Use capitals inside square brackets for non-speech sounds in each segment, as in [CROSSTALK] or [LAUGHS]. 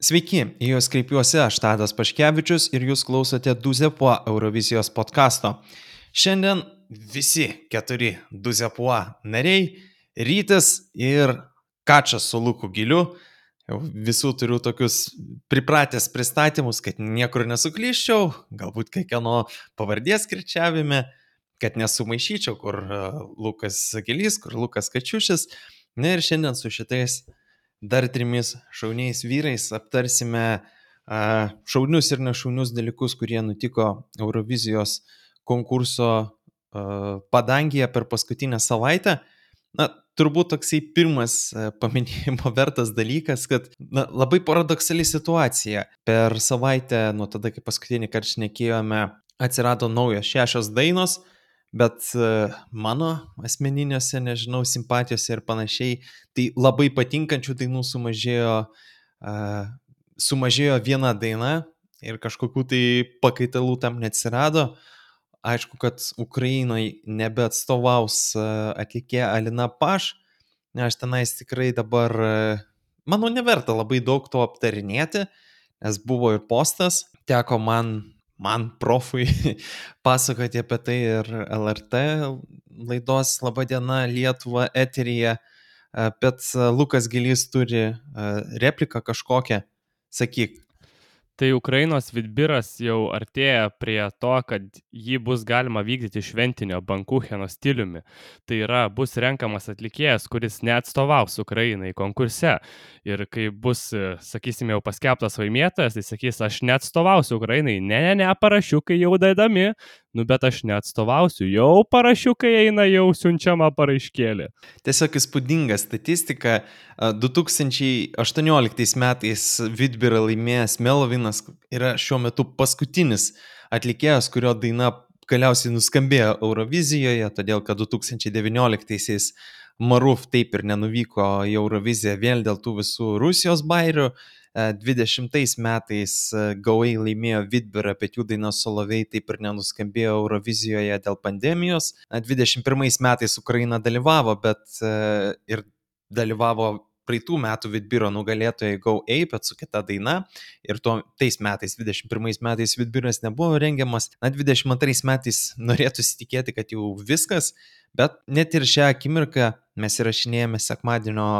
Sveiki, į Jūs kreipiuosi aš Tadas Paškevičius ir Jūs klausote Duzepuo Eurovizijos podkasto. Šiandien visi keturi Duzepuo nariai - Rytis ir Kačas su Luku Giliu. Visų turiu tokius pripratęs pristatymus, kad niekur nesuklyščiau, galbūt kiekvieno pavardės kirčiavime, kad nesumaišyčiau, kur e, Lukas Gilys, kur Lukas Kačiušis. Na ir šiandien su šitais dar trimis šauniais vyrais aptarsime šaunius ir nešaunius dalykus, kurie nutiko Eurovizijos konkurso padangėje per paskutinę savaitę. Na, turbūt toksai pirmas paminėjimo [LAUGHS] vertas dalykas, kad na, labai paradoksali situacija. Per savaitę, nuo tada, kai paskutinį kartą šnekėjome, atsirado naujos šešios dainos, bet e, mano asmeniniuose, nežinau, simpatijose ir panašiai, tai labai patinkančių dainų sumažėjo, uh, sumažėjo viena daina ir kažkokių tai pakaitalų tam neatsirado. Aišku, kad Ukrainai nebeatstovaus atlikėja Alina Paš, aš tenais tikrai dabar, manau, neverta labai daug to aptarinėti, nes buvo ir postas, teko man man profui [LAUGHS] pasakoti apie tai ir LRT laidos Labadiena Lietuva eteryje, bet Lukas Gilys turi repliką kažkokią, sakyk. Tai Ukrainos vidbiras jau artėja prie to, kad jį bus galima vykdyti šventinio bankucheno stiliumi. Tai yra, bus renkamas atlikėjas, kuris neatstovaus Ukrainai konkurse. Ir kai bus, sakysime, jau paskelbtas laimėtojas, tai sakys, aš neatstovausiu Ukrainai. Ne, ne, ne, parašiukai jau daidami, nu bet aš neatstovausiu, jau parašiukai eina, jau siunčiama paraiškėlė. Tiesiog įspūdinga statistika. 2018 metais Vidbira laimėjęs Melovinas yra šiuo metu paskutinis atlikėjas, kurio daina galiausiai nuskambėjo Eurovizijoje, todėl kad 2019-aisiais Maruf taip ir nenuvyko į Euroviziją vėl dėl tų visų Rusijos bairių. 20 metais Gauai laimėjo Vidberą, bet jų daina Solovei taip ir nenuskambėjo Eurovizijoje dėl pandemijos. 21 metais Ukraina dalyvavo, bet ir dalyvavo praeitų metų Vidbiro nugalėtojai Go A, bet su kita daina. Ir tuo, tais metais, 21 metais Vidbiras nebuvo rengiamas. Na, 22 metais norėtųsi tikėti, kad jau viskas, bet net ir šią akimirką mes įrašinėjame sekmadienio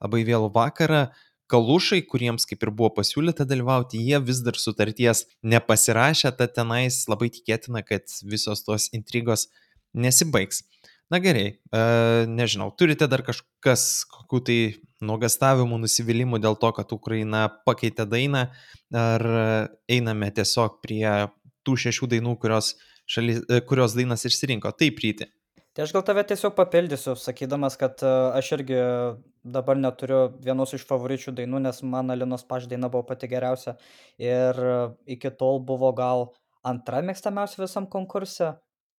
labai vėlų vakarą kalušai, kuriems kaip ir buvo pasiūlyta dalyvauti, jie vis dar sutarties nepasirašė, tad tenais labai tikėtina, kad visos tos intrigos nesibaigs. Na gerai, e, nežinau, turite dar kažkas, kokių tai nuogastavimų, nusivylimų dėl to, kad Ukraina pakeitė dainą, ar einame tiesiog prie tų šešių dainų, kurios, šalis, e, kurios dainas išsirinko. Taip, ryti. Tai aš gal tave tiesiog papildysiu, sakydamas, kad e, aš irgi dabar neturiu vienos iš favoričių dainų, nes man Alinos Paš daina buvo pati geriausia ir e, iki tol buvo gal antra mėgstamiausia visam konkurse.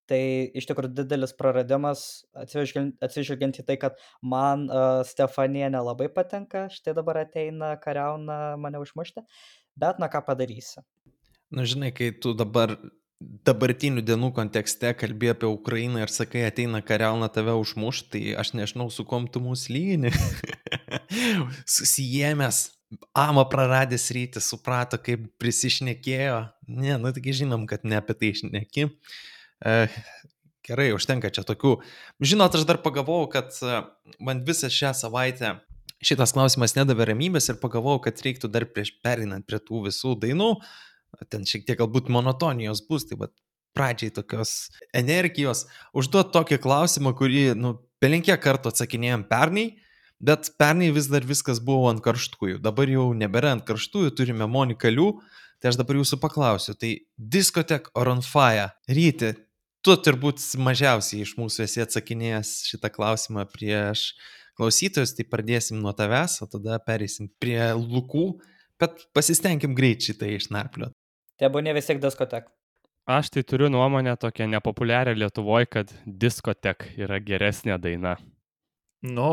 Tai iš tikrųjų didelis praradimas, atsižvelgiant, atsižvelgiant į tai, kad man uh, Stefanija nelabai patinka, štai dabar ateina kariauna mane užmušti, bet na ką padarysi. Na žinai, kai tu dabar dabartinių dienų kontekste kalbė apie Ukrainą ir sakai, ateina kariauna tave užmuš, tai aš nežinau, su kom tu mūsų lyni. [LAUGHS] Susijėmęs, amą praradęs rytį, suprato, kaip prisišnekėjo. Ne, nu taigi žinom, kad ne apie tai išneki. E, gerai, užtenka čia tokių. Žinot, aš dar pagalvojau, kad e, man visą šią savaitę šitas klausimas nedavė ramybės ir pagalvojau, kad reiktų dar prieš perinant prie tų visų dainų, uh, ten šiek tiek galbūt monotonijos bus, tai bet pradžiai tokios energijos, užduot tokį klausimą, kurį, nu, pelinkė kartų atsakinėjom pernai, bet pernai vis dar viskas buvo ant karštųjų, dabar jau nebėra ant karštųjų, turime Monikalių, tai aš dabar jūsų paklausiu, tai diskotek or on fire, ryti, tu turbūt mažiausiai iš mūsų esi atsakinėjęs šitą klausimą prieš klausytojus, tai pradėsim nuo tavęs, o tada perėsim prie lūkų, bet pasistengim greit šitą išnarpliot. Tebūnė vis tiek diskotek. Aš tai turiu nuomonę tokią nepopuliarią Lietuvoje, kad diskotek yra geresnė daina. Nu,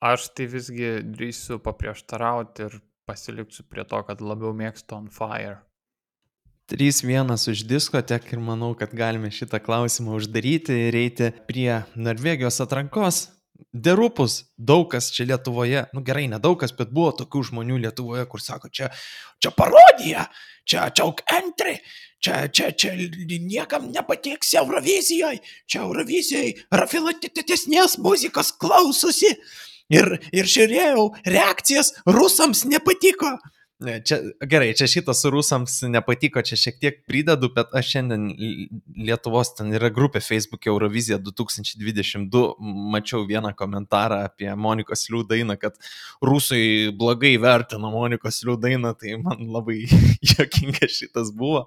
aš tai visgi drįsiu paprieštarauti ir pasiliksiu prie to, kad labiau mėgstu on fire. 3-1 už diskotek ir manau, kad galime šitą klausimą uždaryti ir eiti prie Norvegijos atrankos. Derupus, daug kas čia Lietuvoje, nu gerai, nedaug kas, bet buvo tokių žmonių Lietuvoje, kur sako, čia, čia parodija, čia čiauk entry, čia, čia, čia niekam nepatiks Eurovizijoje, čia Eurovizijai rafinuotesnės muzikos klausosi. Ir, ir žiūrėjau, reakcijas rusams nepatiko. Ne, čia, gerai, čia šitas rusams nepatiko, čia šiek tiek pridedu, bet aš šiandien Lietuvos ten yra grupė Facebook Eurovizija 2022, mačiau vieną komentarą apie Monikos liūdainą, kad rusai blogai vertina Monikos liūdainą, tai man labai [LAUGHS] jokingas šitas buvo.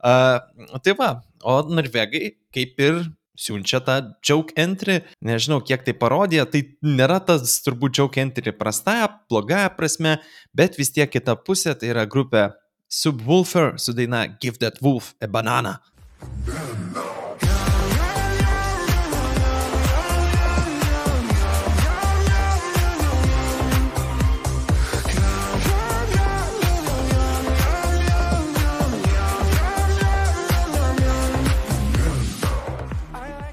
Uh, tai va, o norvegai kaip ir siunčia tą joke entry, nežinau kiek tai parodė, tai nėra tas turbūt joke entry prastąją, blogąją prasme, bet vis tiek kita pusė, tai yra grupė Subwoofer su daina Give That Wolf a Banana.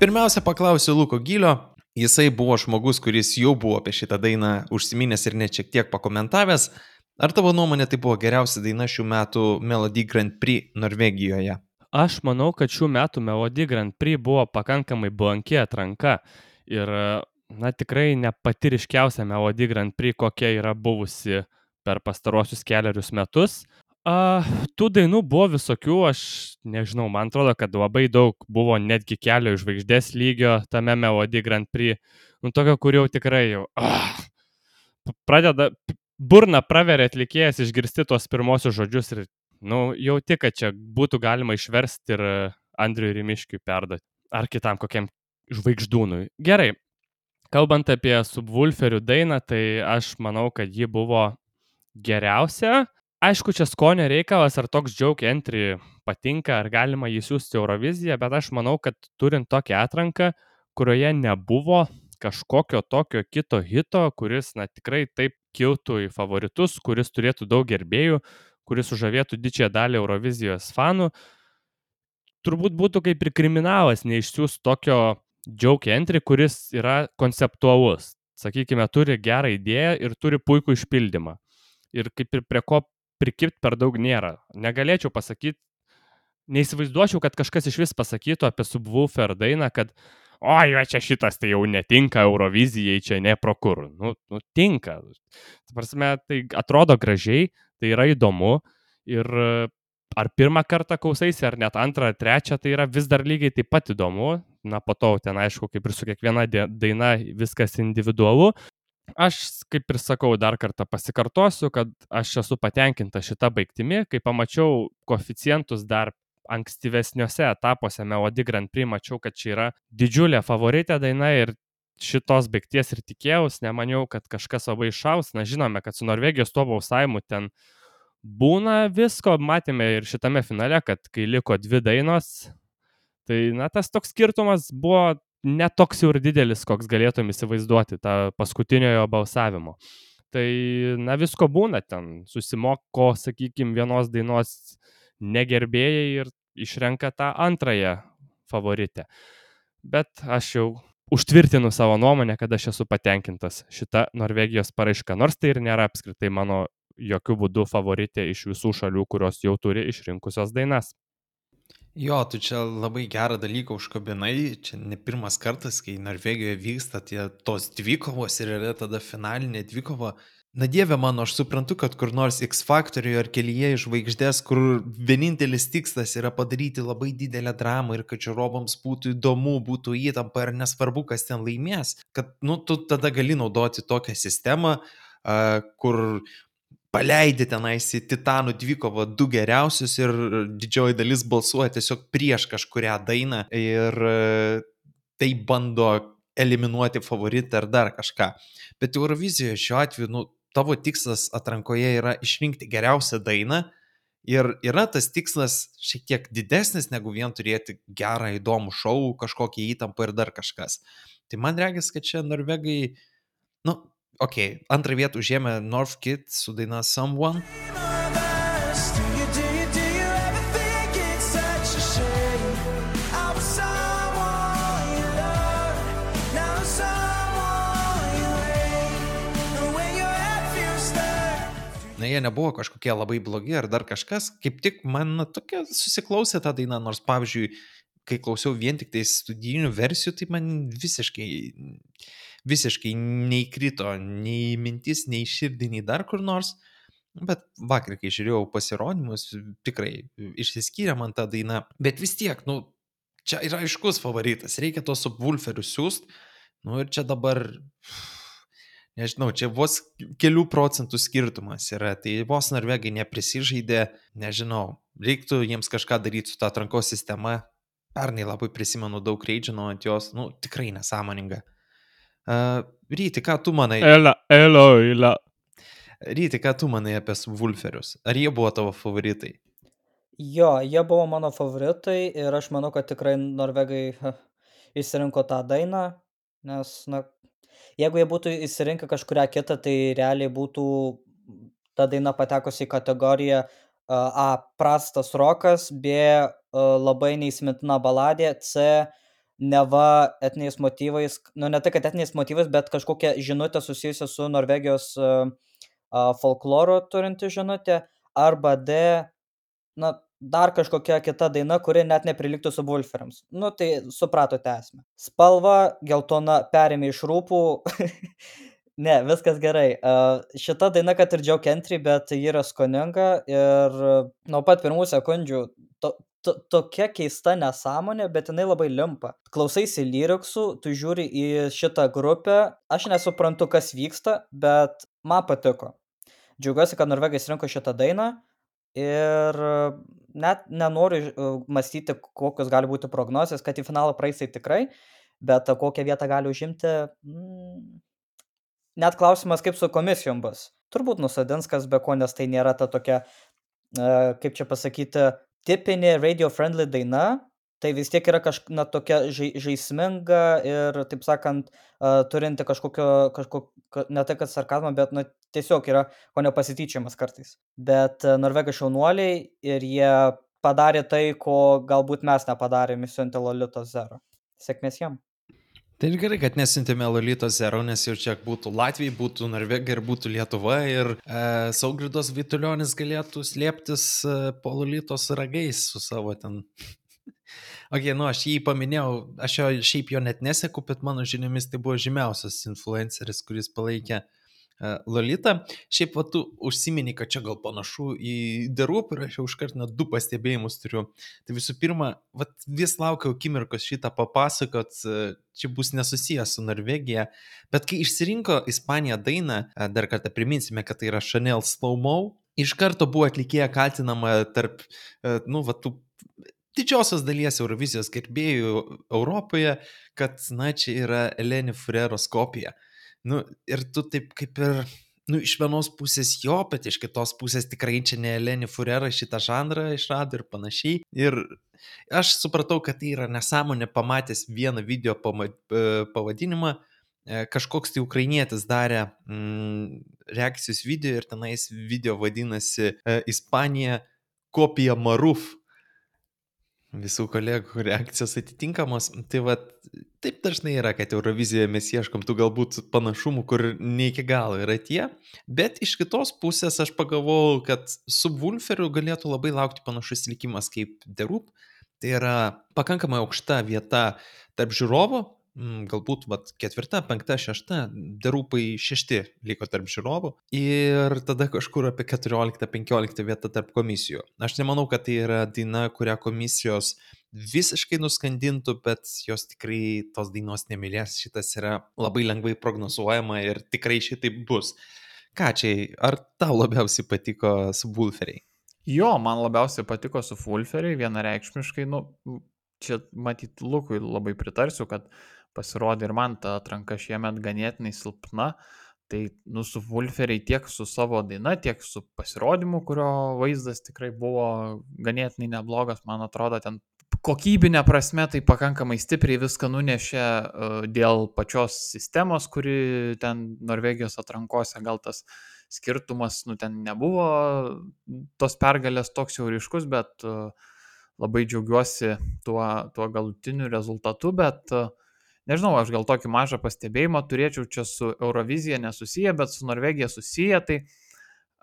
Pirmiausia, paklausiu Luko Gylio. Jisai buvo žmogus, kuris jau buvo apie šitą dainą užsiminęs ir net šiek tiek pakomentavęs. Ar tavo nuomonė tai buvo geriausia daina šių metų Melody Grand Prix Norvegijoje? Aš manau, kad šių metų Melody Grand Prix buvo pakankamai blanki atranka. Ir, na, tikrai ne pati ryškiausia Melody Grand Prix, kokia yra buvusi per pastarosius keliarius metus. A, tų dainų buvo visokių, aš nežinau, man atrodo, kad labai daug buvo netgi kelio žvaigždės lygio tame Melody Grand Prix. Nu, tokio, kur jau tikrai jau... Ah, pradeda, burna praveria atlikėjas išgirsti tuos pirmosius žodžius ir, nu, jau tik, kad čia būtų galima išversti ir Andriui Rimiškiui perduoti. Ar kitam kokiam žvaigždūnui. Gerai. Kalbant apie subwulferių dainą, tai aš manau, kad ji buvo geriausia aišku, čia skonio reikalas, ar toks joke entry patinka, ar galima jį siūsti Euroviziją, bet aš manau, kad turint tokią atranką, kurioje nebuvo kažkokio tokio kito hito, kuris, na, tikrai taip kiltų į favoritus, kuris turėtų daug gerbėjų, kuris sužavėtų didžiąją dalį Eurovizijos fanų, turbūt būtų kaip ir kriminalas neišsiųs tokio joke entry, kuris yra konceptualus. Sakykime, turi gerą idėją ir turi puikų išpildymą. Ir kaip ir prie ko prikirpt per daug nėra. Negalėčiau pasakyti, neįsivaizduočiau, kad kažkas iš vis pasakytų apie subwoofer dainą, kad o, jo, čia šitas tai jau netinka Eurovizijai, čia ne pro kur. Nu, nu tinka. Prasme, tai atrodo gražiai, tai yra įdomu ir ar pirmą kartą klausaisi, ar net antrą, ar trečią, tai yra vis dar lygiai taip pat įdomu. Na, po to ten aišku, kaip ir su kiekviena daina viskas individualu, Aš, kaip ir sakau, dar kartą pasikartosiu, kad aš esu patenkinta šitą baigtimi. Kai pamačiau koficientus dar ankstyvesniuose etapuose Melody Grand Prix, mačiau, kad čia yra didžiulė favoritė daina ir šitos baigties ir tikėjaus, nemaniau, kad kažkas labai išaus. Na, žinome, kad su Norvegijos tuo balsavimu ten būna visko, matėme ir šitame finale, kad kai liko dvi dainos, tai, na, tas toks skirtumas buvo netoks jau ir didelis, koks galėtum įsivaizduoti tą paskutiniojo balsavimo. Tai, na, visko būna ten, susimoko, sakykime, vienos dainos negerbėjai ir išrenka tą antrąją favoritę. Bet aš jau užtvirtinu savo nuomonę, kad aš esu patenkintas šitą Norvegijos paraišką, nors tai ir nėra apskritai mano jokių būdų favoritė iš visų šalių, kurios jau turi išrinkusios dainas. Jo, tu čia labai gerą dalyką užkabinai, čia ne pirmas kartas, kai Norvegijoje vyksta tie tos dvikovos ir yra tada finalinė dvikova. Na dieve mano, aš suprantu, kad kur nors X Factoriuje ar kelyje iš žvaigždės, kur vienintelis tikslas yra padaryti labai didelę dramą ir kad žiūrovams būtų įdomu, būtų įtampa ir nesvarbu, kas ten laimės, kad, nu, tu tada gali naudoti tokią sistemą, uh, kur paleidi tenais į Titanų dvikovą du geriausius ir didžioji dalis balsuoja tiesiog prieš kažkuria dainą ir e, tai bando eliminuoti favoritą ar dar kažką. Bet Eurovizijoje šiuo atveju, nu, tavo tikslas atrankoje yra išrinkti geriausią dainą ir yra tas tikslas šiek tiek didesnis negu vien turėti gerą, įdomų šou, kažkokią įtampą ir dar kažkas. Tai man regis, kad čia norvegai, nu, okay, antrą vietą užėmė North Kid su daina Someone. Na, jie nebuvo kažkokie labai blogi ar dar kažkas, kaip tik man na, tokia susiklausė ta daina, nors pavyzdžiui, kai klausiau vien tik tai studijinių versijų, tai man visiškai visiškai neįkrito nei mintis, nei širdį, nei dar kur nors. Bet vakar, kai žiūrėjau pasirodymus, tikrai išsiskyrė man ta daina. Bet vis tiek, nu, čia yra aiškus favoritas. Reikia to subwulferių siūst. Nu ir čia dabar nežinau, čia vos kelių procentų skirtumas yra, tai vos norvegai neprisižaidė, nežinau, reiktų jiems kažką daryti su ta atrankos sistema. Pernai labai prisimenu daug reidžino ant jos, nu, tikrai nesąmoninga. Uh, Ryti, ką tu manai? Ela, elo, ela. Ryti, ką tu manai apie Vulferius? Ar jie buvo tavo favoritai? Jo, jie buvo mano favoritai ir aš manau, kad tikrai norvegai išsirinko tą dainą, nes, na, Jeigu jie būtų išsirinkę kažkurią kitą, tai realiai būtų ta daina patekusi į kategoriją A prastas rokas, B labai neįsimintina baladė, C neva etiniais motyvais, nu ne tai, kad etiniais motyvais, bet kažkokia žinutė susijusi su Norvegijos folkloru turinti žinutė, arba D, na, dar kažkokia kita daina, kuri net neprilygtų subwooferams. Nu, tai supratote esmę. Spalva geltona perėmė iš rūpų. [LAUGHS] ne, viskas gerai. Uh, šita daina, kad ir Kentry, bet ji yra skoninga ir nuo pat pirmų sekundžių to, to, tokia keista nesąmonė, bet jinai labai limpa. Klausaisi lyriksų, tu žiūri į šitą grupę, aš nesuprantu, kas vyksta, bet man patiko. Džiaugiuosi, kad Norvegai rinko šitą dainą ir net nenoriu e, mąstyti, kokios gali būti prognozijos, kad į finalą praeis tai tikrai, bet kokią vietą gali užimti, mm, net klausimas, kaip su komisijom bus. Turbūt nusadins kas be ko, nes tai nėra ta tokia, e, kaip čia pasakyti, tipinė radio-friendly daina, tai vis tiek yra kažkokia tokia žai, žaisminga ir, taip sakant, uh, turinti kažkokio, kažkokio, ne tai kad sarkazmą, bet na, tiesiog yra ko nepasityčiamas kartais. Bet uh, norvegai šaunuoliai ir jie padarė tai, ko galbūt mes nepadarėme siuntė Lolito Zero. Sėkmės jam. Tai ir gerai, kad nesintėme Lolito Zero, nes jau čia būtų Latvija, būtų Norvegija ir būtų Lietuva ir e, Saugridos Vitulionis galėtų slėptis e, po Lolitos ragais su savo ten. [LAUGHS] Ok, nu aš jį paminėjau, aš jo šiaip jo net neseku, bet mano žiniomis tai buvo žymiausias influenceris, kuris palaikė uh, Lolitą. Šiaip va tu užsimeni, kad čia gal panašu į Derūp ir aš jau iškart net du pastebėjimus turiu. Tai visų pirma, va, vis laukiau akimirkos šitą papasakot, uh, čia bus nesusijęs su Norvegija, bet kai išsirinko Ispanija dainą, uh, dar kartą priminsime, kad tai yra Chanel Slow Mo, iš karto buvo atlikėja kaltinama tarp, nu, va, tų didžiosios dalies Eurovizijos gerbėjų Europoje, kad, na, čia yra Eleni Fureros kopija. Nu, ir tu taip kaip ir, nu, iš vienos pusės jo, bet iš kitos pusės tikrai čia ne Eleni Furera šitą žanrą išrado ir panašiai. Ir aš supratau, kad tai yra nesąmonė pamatęs vieną video pavadinimą, e, kažkoks tai ukrainietis darė mm, reakcijos video ir tenais video vadinasi e, Ispanija kopija Maruf visų kolegų reakcijos atitinkamos. Tai va, taip dažnai yra, kad Eurovizijoje mes ieškom tų galbūt panašumų, kur ne iki galo yra tie, bet iš kitos pusės aš pagalvojau, kad su Vulferiu galėtų labai laukti panašus likimas kaip Derup. Tai yra pakankamai aukšta vieta tarp žiūrovo, Mm, galbūt vat, ketvirta, penkta, šešta, derūpai šešti liko tarp žiūrovų ir tada kažkur apie 14-15 vietą tarp komisijų. Aš nemanau, kad tai yra daina, kurią komisijos visiškai nuskandintų, bet jos tikrai tos dainos nemylės. Šitas yra labai lengvai prognozuojama ir tikrai šitaip bus. Ką čia, ar tau labiausiai patiko subwooferiai? Jo, man labiausiai patiko su Fulferiai, vienareikšmiškai, nu, čia matyt, Lukui labai pritarsiu, kad pasirodė ir man ta atranka šiemet ganėtinai silpna. Tai, nu, su Vulferiai tiek su savo daina, tiek su pasirodymu, kurio vaizdas tikrai buvo ganėtinai neblogas, man atrodo, ten kokybinė prasme tai pakankamai stipriai viską nunešė uh, dėl pačios sistemos, kuri ten Norvegijos atrankose gal tas skirtumas, nu, ten nebuvo tos pergalės toks jau ryškus, bet uh, labai džiaugiuosi tuo, tuo galutiniu rezultatu, bet uh, nežinau, aš gal tokį mažą pastebėjimą turėčiau čia su Eurovizija nesusiję, bet su Norvegija susiję, tai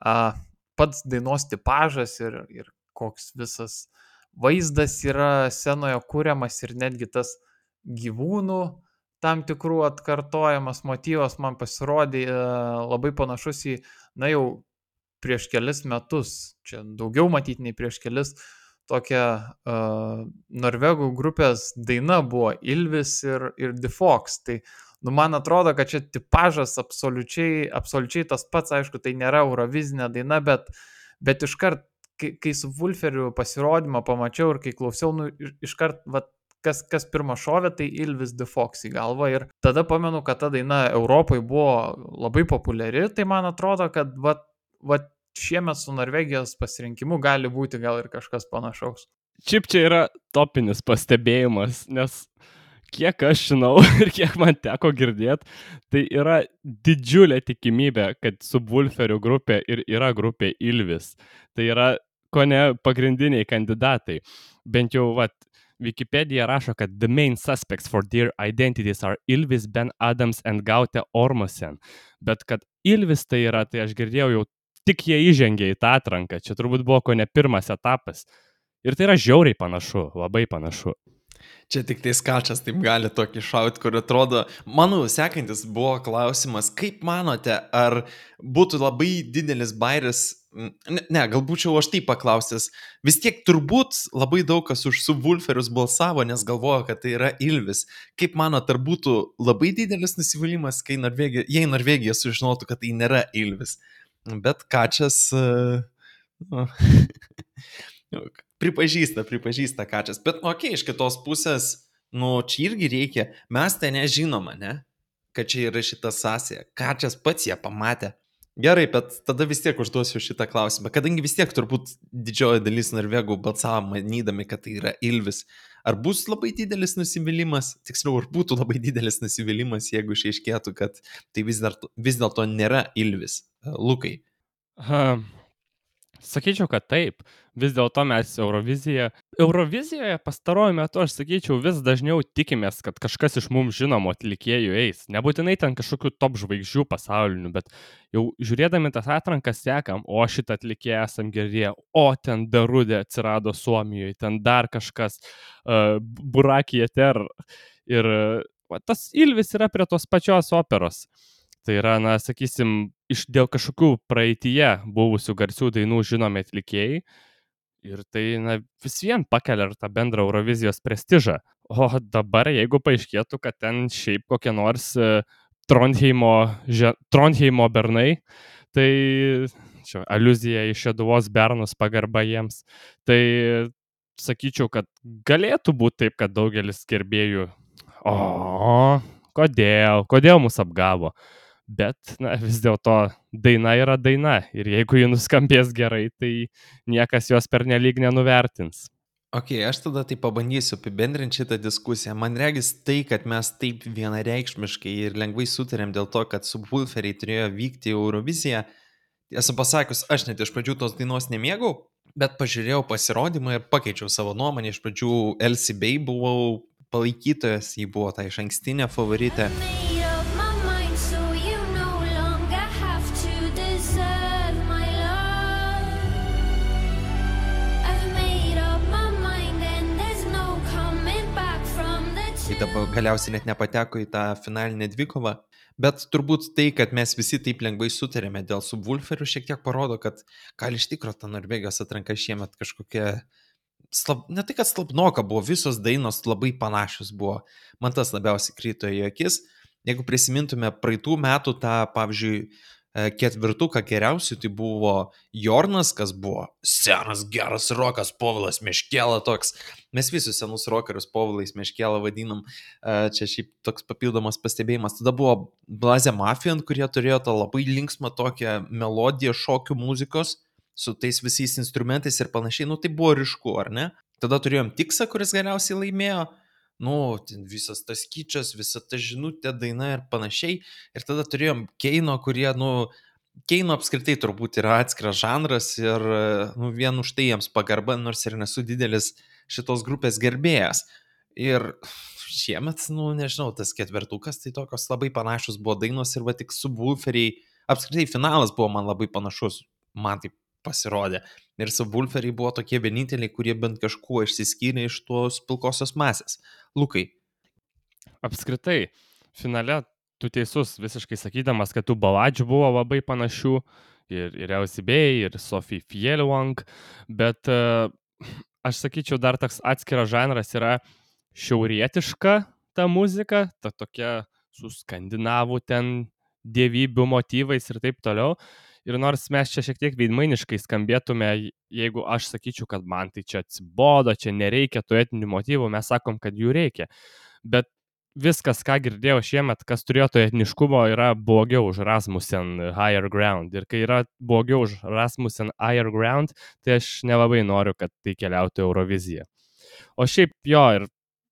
a, pats dainos tipažas ir, ir koks visas vaizdas yra scenoje kūriamas ir netgi tas gyvūnų tam tikrų atkartojamas motyvas man pasirodė e, labai panašus į, na jau prieš kelis metus, čia daugiau matyti nei prieš kelis, tokia uh, norvegų grupės daina buvo Ilvis ir, ir The Fox. Tai nu, man atrodo, kad čia tipažas absoliučiai, absoliučiai tas pats, aišku, tai nėra Eurovizinė daina, bet, bet iškart, kai, kai su Vulferiu pasirodymą pamačiau ir kai klausiau, nu, iškart, va, kas, kas pirmą šovė, tai Ilvis The Fox į galvą. Ir tada pamenu, kad ta daina Europoje buvo labai populiari, tai man atrodo, kad va, va, šiemet su Norvegijos pasirinkimu gali būti gal ir kažkas panašaus. Šiaip čia yra topinis pastebėjimas, nes kiek aš žinau [LAUGHS] ir kiek man teko girdėti, tai yra didžiulė tikimybė, kad subwooferio grupė ir yra grupė Ilvis. Tai yra ko ne pagrindiniai kandidatai. Bent jau, vat, Wikipedia rašo, kad the main suspects for their identities are Ilvis, Ben Adams and Gaute Ormosen. Bet kad Ilvis tai yra, tai aš girdėjau jau tik jie įžengė į tą atranką. Čia turbūt buvo ko ne pirmas etapas. Ir tai yra žiauriai panašu, labai panašu. Čia tik tai skačas taip gali tokį šauti, kur atrodo, mano sekantis buvo klausimas, kaip manote, ar būtų labai didelis bairis Ne, ne, galbūt jau aš taip paklausęs. Vis tiek turbūt labai daug kas už subwulferius balsavo, nes galvojo, kad tai yra Ilvis. Kaip manot, ar būtų labai didelis nusivylimas, Norvegija, jei Norvegija sužinotų, kad tai nėra Ilvis. Bet Kačias... Uh, [LAUGHS] uh, pripažįsta, pripažįsta Kačias. Bet, nu, okei, okay, iš kitos pusės, nu, čia irgi reikia. Mes tai nežinoma, ne? Kad čia yra šita sąsaja. Kačias pats ją pamatė. Gerai, bet tada vis tiek užduosiu šitą klausimą, kadangi vis tiek turbūt didžioji dalis norvegų balsavo manydami, kad tai yra Ilvis. Ar bus labai didelis nusivylimas, tiksliau, ar būtų labai didelis nusivylimas, jeigu išaiškėtų, kad tai vis dėlto vis dėl nėra Ilvis? Lukai. Ha, Sakyčiau, kad taip. Vis dėlto mes Euroviziją. Eurovizijoje pastaruoju metu aš sakyčiau vis dažniau tikimės, kad kažkas iš mums žinomų atlikėjų eis. Nebūtinai ten kažkokių top žvaigždžių pasaulinių, bet jau žiūrėdami tas atrankas sekam, o šitą atlikėją esam girdėję, o ten Darudė atsirado Suomijoje, ten dar kažkas, uh, Burakija Ter. Ir uh, tas Ilvis yra prie tos pačios operos. Tai yra, na, sakysim, iš dėl kažkokių praeitie buvusių garsių dainų žinomi atlikėjai. Ir tai, na, vis vien pakelia ir tą bendrą Eurovizijos prestižą. O dabar, jeigu paaiškėtų, kad ten šiaip kokie nors e, Trondheimo, Trondheimo bernai, tai čia aluzija į Šeduvos bernus pagarba jiems, tai sakyčiau, kad galėtų būti taip, kad daugelis gerbėjų, o, kodėl, kodėl mus apgavo bet na, vis dėlto daina yra daina ir jeigu ji nuskambės gerai, tai niekas jos pernelyg nenuvertins. Ok, aš tada tai pabandysiu apibendrinti šitą diskusiją. Man regis tai, kad mes taip vienareikšmiškai ir lengvai sutarėm dėl to, kad subwulferiai turėjo vykti į Euroviziją. Esu pasakius, aš net iš pradžių tos dainos nemėgau, bet pažiūrėjau pasirodymą ir pakeičiau savo nuomonę. Iš pradžių LCB buvau palaikytojas, ji buvo ta iš ankstinė favoritė. dabar galiausiai net nepateko į tą finalinę dvikovą. Bet turbūt tai, kad mes visi taip lengvai sutarėme dėl subwulferių, šiek tiek parodo, kad gal iš tikrųjų ta Norvegijos atranka šiemet kažkokia, slab, ne tai kad slabnoka buvo, visos dainos labai panašios buvo. Man tas labiausiai krito į akis. Jeigu prisimintume praeitų metų tą, pavyzdžiui, ketvirtuką geriausių tai buvo Jornas, kas buvo senas geras rokas, Povilas Meškėla toks. Mes visus senus rokerius Povilais Meškėla vadinam. E, čia šiaip toks papildomas pastebėjimas. Tada buvo Blazė Mafian, kurie turėjo tą labai linksmą tokią melodiją šokių muzikos su tais visais instrumentais ir panašiai. Nu tai buvo ryšku, ar ne? Tada turėjom Tiksą, kuris galiausiai laimėjo nu, visas tas kyčias, visa ta žinutė, daina ir panašiai. Ir tada turėjom Keino, kurie, nu, Keino apskritai turbūt yra atskiras žanras ir, nu, vien už tai jiems pagarba, nors ir nesu didelis šitos grupės gerbėjas. Ir šiemet, nu, nežinau, tas ketvertukas, tai tokios labai panašus buvo dainos ir va tik subwooferiai, apskritai finalas buvo man labai panašus, man taip pasirodė. Ir subwooferiai buvo tokie vieninteliai, kurie bent kažkuo išsiskyrė iš tos pilkosios masės. Lukai. Apskritai, finale tu teisus visiškai sakydamas, kad tų baladžių buvo labai panašių ir, ir LCB, ir Sofija Fielwang, bet uh, aš sakyčiau, dar toks atskiras žanras yra šiaurietiška ta muzika, ta tokia su skandinavų ten dievybių motyvais ir taip toliau. Ir nors mes čia šiek tiek veidmainiškai skambėtume, jeigu aš sakyčiau, kad man tai čia atsibodo, čia nereikia tų etinių motyvų, mes sakom, kad jų reikia. Bet viskas, ką girdėjau šiemet, kas turėjo to etniškumo, yra blogiau už Rasmussen Higher Ground. Ir kai yra blogiau už Rasmussen Higher Ground, tai aš nelabai noriu, kad tai keliautų Euroviziją. O šiaip jo, ir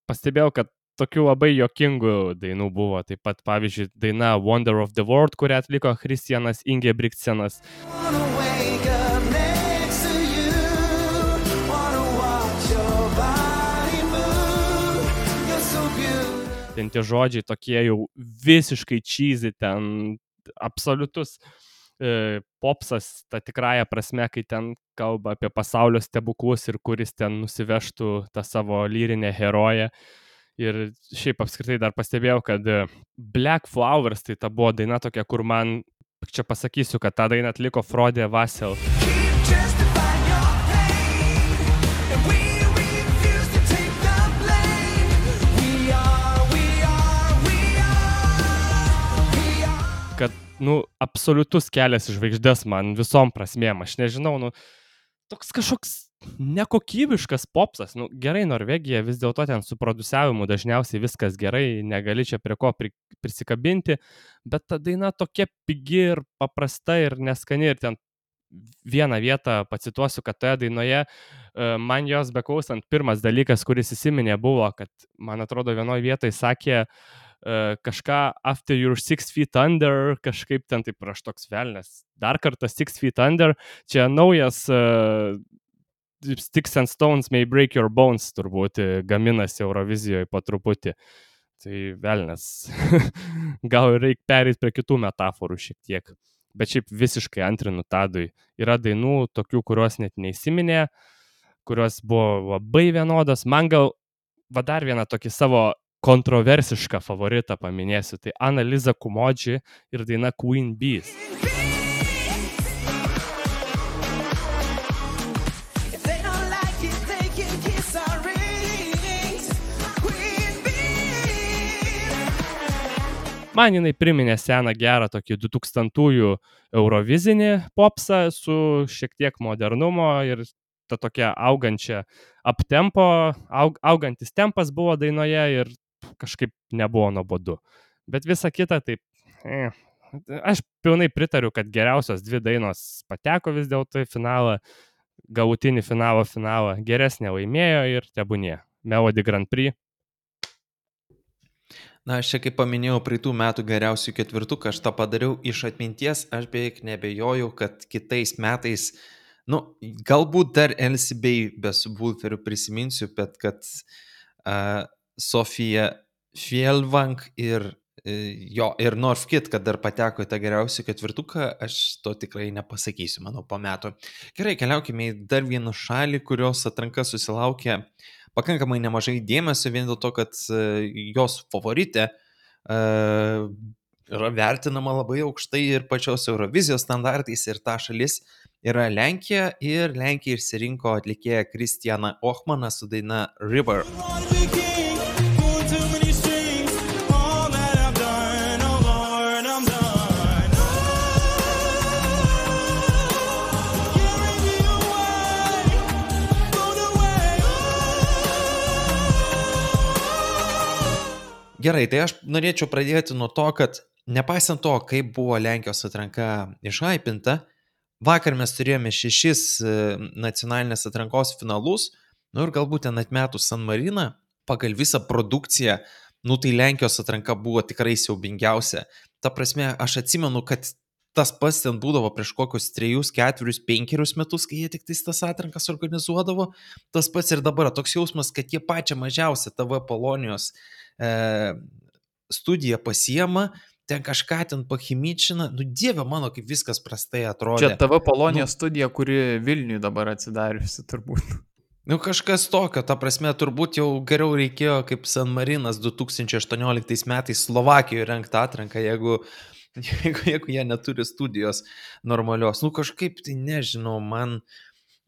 pastebėjau, kad tokių labai jokingų dainų buvo. Taip pat, pavyzdžiui, daina Wonder of the World, kurią atliko Kristianas Ingebrigtsenas. ten tie žodžiai tokie jau visiškai cheesy, ten absoliutus e, popsas, ta tikrąją prasme, kai ten kalba apie pasaulio stebuklus ir kuris ten nusivežtų tą savo lyrinę heroję. Ir šiaip apskritai dar pastebėjau, kad e, Black Flowers tai ta buvo daina tokia, kur man, čia pasakysiu, kad tą dainą atliko Frodė Vasel. Keep nu, absoliutus kelias į žvaigždės man visom prasmėm. Aš nežinau, nu, toks kažkoks nekokybiškas popsas. Nu, gerai, Norvegija vis dėlto ten su produsiavimu dažniausiai viskas gerai, negali čia prie ko pri, prisikabinti, bet ta daina tokia pigi ir paprasta ir neskani ir ten vieną vietą pacituosiu, kad toje dainoje e, man jos beklausant pirmas dalykas, kuris įsiminė buvo, kad man atrodo vienoje vietoje sakė, uh, kažką After Your Six Feet Under, kažkaip ten taip aš toks velnės. Dar kartą Six Feet Under, čia naujas uh, Sticks and Stones May Break Your Bones turbūt gaminasi Eurovizijoje po truputį. Tai velnės. [LAUGHS] Gal reikia perėti prie kitų metaforų šiek tiek. Bet šiaip visiškai antrinu Tadui. Yra dainų, tokių, kurios net neįsiminė, kurios buvo labai vienodos. Man gal, va dar vieną tokį savo kontroversišką favoritą paminėsiu, tai Analiza Kumodži ir daina Queen Bees. Man jinai priminė seną gerą tokį 2000-ųjų Eurovizinį popsą su šiek tiek modernumo ir ta tokia augančia aptempo, aug, augantis tempas buvo dainoje ir kažkaip nebuvo nuobodu. Bet visa kita taip, eh, aš pilnai pritariu, kad geriausios dvi dainos pateko vis dėlto į finalą, galutinį finalo finalą, geresnė laimėjo ir tebūnie. Melody Grand Prix. Na, aš čia kaip paminėjau, praeitų metų geriausių ketvirtuką aš tą padariau iš atminties, aš beveik nebejoju, kad kitais metais, nu, galbūt dar LCB be subwooferių prisiminsiu, bet kad uh, Sofija Fjellvang ir e, jo, ir Northkit, kad dar pateko į tą geriausią ketvirtuką, aš to tikrai nepasakysiu, manau, po metų. Gerai, keliaukime į dar vieną šalį, kurios atranka susilaukė pakankamai nemažai dėmesio, vien dėl to, kad e, jos favoritė uh, yra vertinama labai aukštai ir pačios Eurovizijos standartais ir ta šalis yra Lenkija ir Lenkija išsirinko atlikėją Kristianą Ochmaną su daina River. Gerai, tai aš norėčiau pradėti nuo to, kad nepaisant to, kaip buvo Lenkijos atranka išaipinta, vakar mes turėjome šešis e, nacionalinės atrankos finalus, nu ir galbūt ten atmetus San Mariną, pagal visą produkciją, nu tai Lenkijos atranka buvo tikrai siaubingiausia. Ta prasme, aš atsimenu, kad tas pats ten būdavo prieš kokius trejus, ketverius, penkerius metus, kai jie tik tais tas atrankas organizuodavo. Tas pats ir dabar toks jausmas, kad jie pačią mažiausią TV Polonijos e, studiją pasiema ten kažką ten pachimičina, nu dieve mano, kaip viskas prastai atrodė. Čia TV Polonijos nu, studija, kuri Vilniui dabar atsidariusi turbūt. Nu kažkas tokio, ta prasme, turbūt jau geriau reikėjo kaip San Marinas 2018 metais Slovakijoje renkti atranką, jeigu, [LAUGHS] jeigu, jeigu jie neturi studijos normalios. Nu kažkaip tai nežinau, man,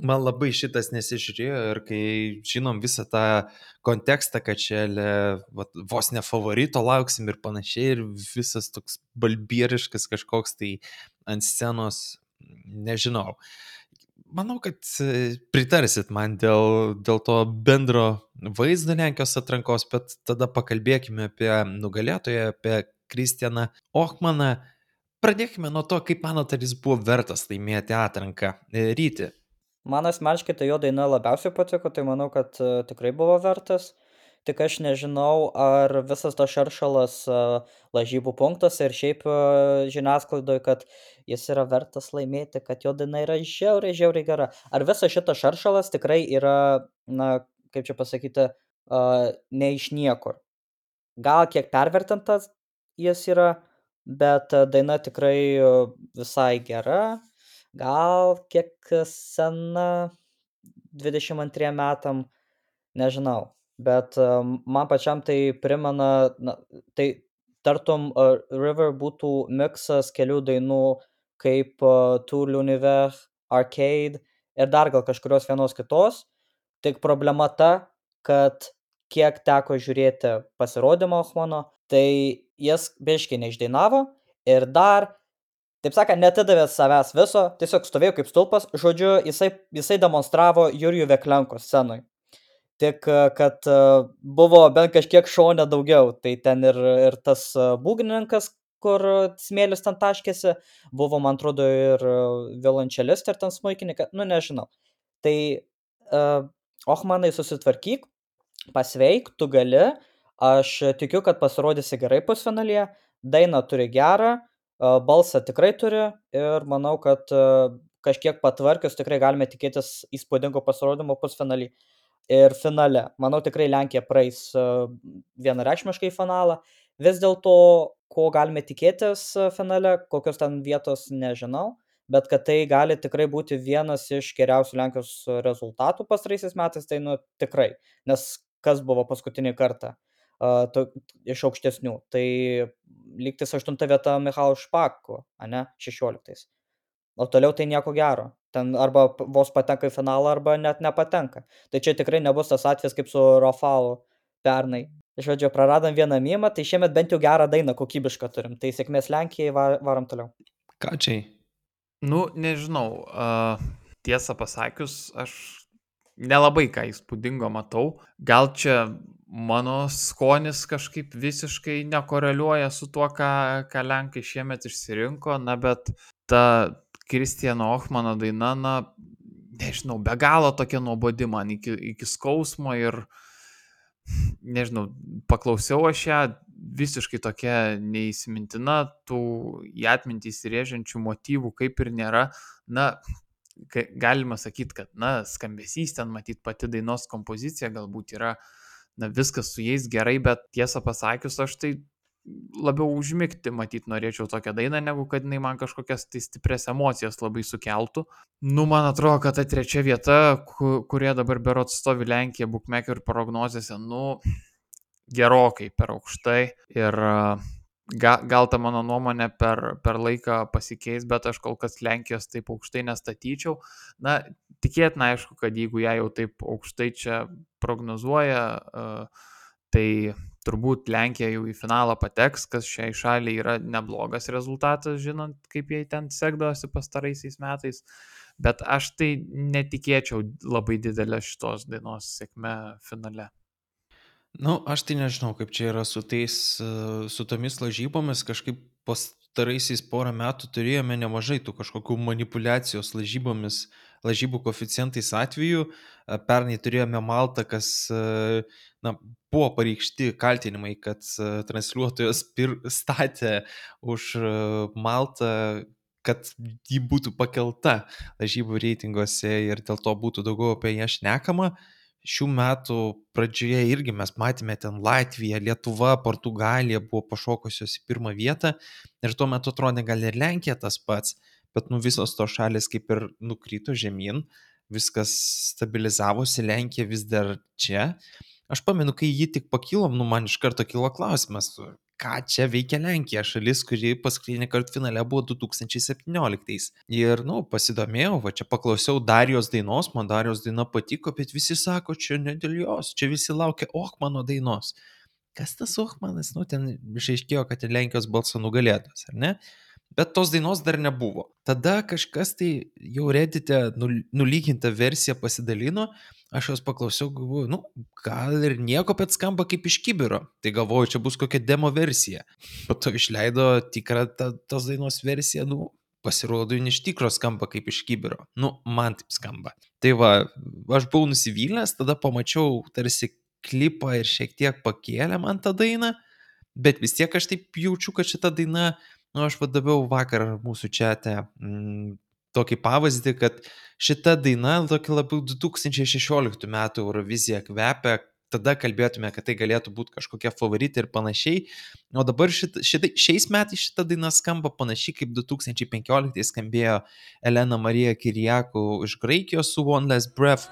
man labai šitas nesižiūrėjo ir kai žinom visą tą kontekstą, kad čia le, va, vos ne favorito lauksim ir panašiai, ir visas toks balbieriškas kažkoks tai ant scenos, nežinau. Manau, kad e, pritarsit man dėl, dėl to bendro vaizdo Lenkijos atrankos, bet tada pakalbėkime apie nugalėtoją, apie Kristianą Ochmaną. Pradėkime nuo to, kaip manote, ar jis buvo vertas laimėti atranką. E, Ryti. Man asmeniškai tai jo daina labiausiai patiko, tai manau, kad e, tikrai buvo vertas. Tik aš nežinau ar visas tas šaršalas lažybų punktuose ir šiaip žiniasklaidoj kad jis yra vertas laimėti kad jo daina yra žiauriai žiauriai gera. Ar visas šitas šaršalas tikrai yra na kaip čia pasakyti ne iš niekur? Gal kiek pervertintas jis yra bet daina tikrai visai gera gal kiek sena 22 metam nežinau bet man pačiam tai primena, na, tai tartum uh, River būtų miksas kelių dainų kaip uh, Tour l'Univers, Arcade ir dar gal kažkurios vienos kitos. Tik problema ta, kad kiek teko žiūrėti pasirodymą Ochmano, tai jis biškiai neišdainavo ir dar, taip sakant, netidavė savęs viso, tiesiog stovėjo kaip stulpas, žodžiu, jisai, jisai demonstravo Jurijų Veklenko scenui tik kad buvo bent kažkiek šone daugiau. Tai ten ir ir tas būgnininkas kur smėlis ten taškėsi buvo man atrodo ir violončelistė ir ten smuikininkas nu nežinau. Tai uh, ochmanai susitvarkyk pasveik tu gali aš tikiu kad pasirodysi gerai pusfinalyje dainą turi gerą balsą tikrai turi ir manau kad kažkiek patvarkius tikrai galime tikėtis įspūdingo pasirodymo pusfinaly ir finale. Manau, tikrai Lenkija praeis vienareikšmiškai finalą. Vis dėlto, ko galime tikėtis finale, kokios ten vietos nežinau, bet kad tai gali tikrai būti vienas iš geriausių Lenkijos rezultatų pastaraisiais metais, tai nu tikrai. Nes kas buvo paskutinį kartą to, iš aukštesnių, tai lygtis aštunta vieta Michal Špako, ne, šešioliktais. O toliau tai nieko gero ten arba vos patenka į finalą, arba net nepatenka. Tai čia tikrai nebus tas atvejis kaip su Rafalu pernai. Žodžiu, praradom vieną mymą, tai šiemet bent jau gerą dainą kokybišką turim. Tai sėkmės Lenkijai, varom toliau. Ką čia? Nu, nežinau. Uh, tiesą pasakius, aš nelabai ką įspūdingo matau. Gal čia mano skonis kažkaip visiškai nekoreliuoja su tuo, ką, ką Lenkai šiemet išsirinko, na bet ta Kristiano Ochmano daina, na, nežinau, be galo tokia nuobodi man iki, iki skausmo ir, nežinau, paklausiau aš ją, visiškai tokia neįsimintina, tų į atmintį įsirėžiančių motyvų kaip ir nėra. Na, galima sakyti, kad, na, skambesys ten, matyt, pati dainos kompozicija galbūt yra, na, viskas su jais gerai, bet tiesą pasakius, aš tai labiau užmigti, matyt, norėčiau tokią dainą, negu kad jinai man kažkokias tai stipres emocijas labai sukeltų. Nu, man atrodo, kad ta trečia vieta, kurie dabar berot stovi Lenkija, bookmaker prognozėse, nu, gerokai per aukštai. Ir gal, gal ta mano nuomonė per, per laiką pasikeis, bet aš kol kas Lenkijos taip aukštai nestatyčiau. Na, tikėtina, aišku, kad jeigu ją jau taip aukštai čia prognozuoja, tai turbūt Lenkija jau į finalą pateks, kas šiai šaliai yra neblogas rezultatas, žinant, kaip jie ten sekdavosi pastaraisiais metais. Bet aš tai netikėčiau labai didelę šitos dainos sėkme finale. Nu, aš tai nežinau, kaip čia yra su, tais, su tomis lažybomis, kažkaip pastaraisiais porą metų turėjome nemažai tų kažkokių manipulacijos lažybomis, lažybų koficijantais atveju. Pernai turėjome Maltą, kas na, buvo pareikšti kaltinimai, kad transliuotojas pir, statė už Maltą, kad ji būtų pakelta lažybų reitinguose ir dėl to būtų daugiau apie ją šnekama. Šių metų pradžioje irgi mes matėme ten Latvija, Lietuva, Portugalija buvo pašokusios į pirmą vietą ir tuo metu atrodė gal ir Lenkija tas pats, bet nu visos to šalis kaip ir nukrito žemyn, viskas stabilizavosi, Lenkija vis dar čia. Aš pamenu, kai jį tik pakilom, nu man iš karto kilo klausimas, ką čia veikia Lenkija, šalis, kuri paskutinį kartą finale buvo 2017. Ir, nu, pasidomėjau, va čia paklausiau Darijos dainos, man Darijos daina patiko, bet visi sako, čia ne dėl jos, čia visi laukia Ochmano dainos. Kas tas Ochmanas, nu, ten išaiškėjo, kad ir Lenkijos balso nugalėtas, ar ne? Bet tos dainos dar nebuvo. Tada kažkas tai jau redite nulygintą versiją pasidalino, aš jos paklausiau, galvoju, nu, gal ir nieko, bet skamba kaip iš kibiro. Tai galvoju, čia bus kokia demo versija. Po to išleido tikrą ta, tos dainos versiją, nu, pasirodo, jin iš tikro skamba kaip iš kibiro. Nu, man taip skamba. Tai va, aš buvau nusivylęs, tada pamačiau tarsi klipą ir šiek tiek pakėlė man tą dainą, bet vis tiek aš taip jaučiu, kad šita daina Nu, aš vadaviau vakar mūsų čia mm, tokį pavyzdį, kad šita daina tokia labiau 2016 metų Eurovizija kvepia, tada kalbėtume, kad tai galėtų būti kažkokie favoritai ir panašiai. O dabar šit, šit, šiais metais šita daina skamba panašiai kaip 2015 skambėjo Elena Marija Kirijakų iš Graikijos su One Less Breath.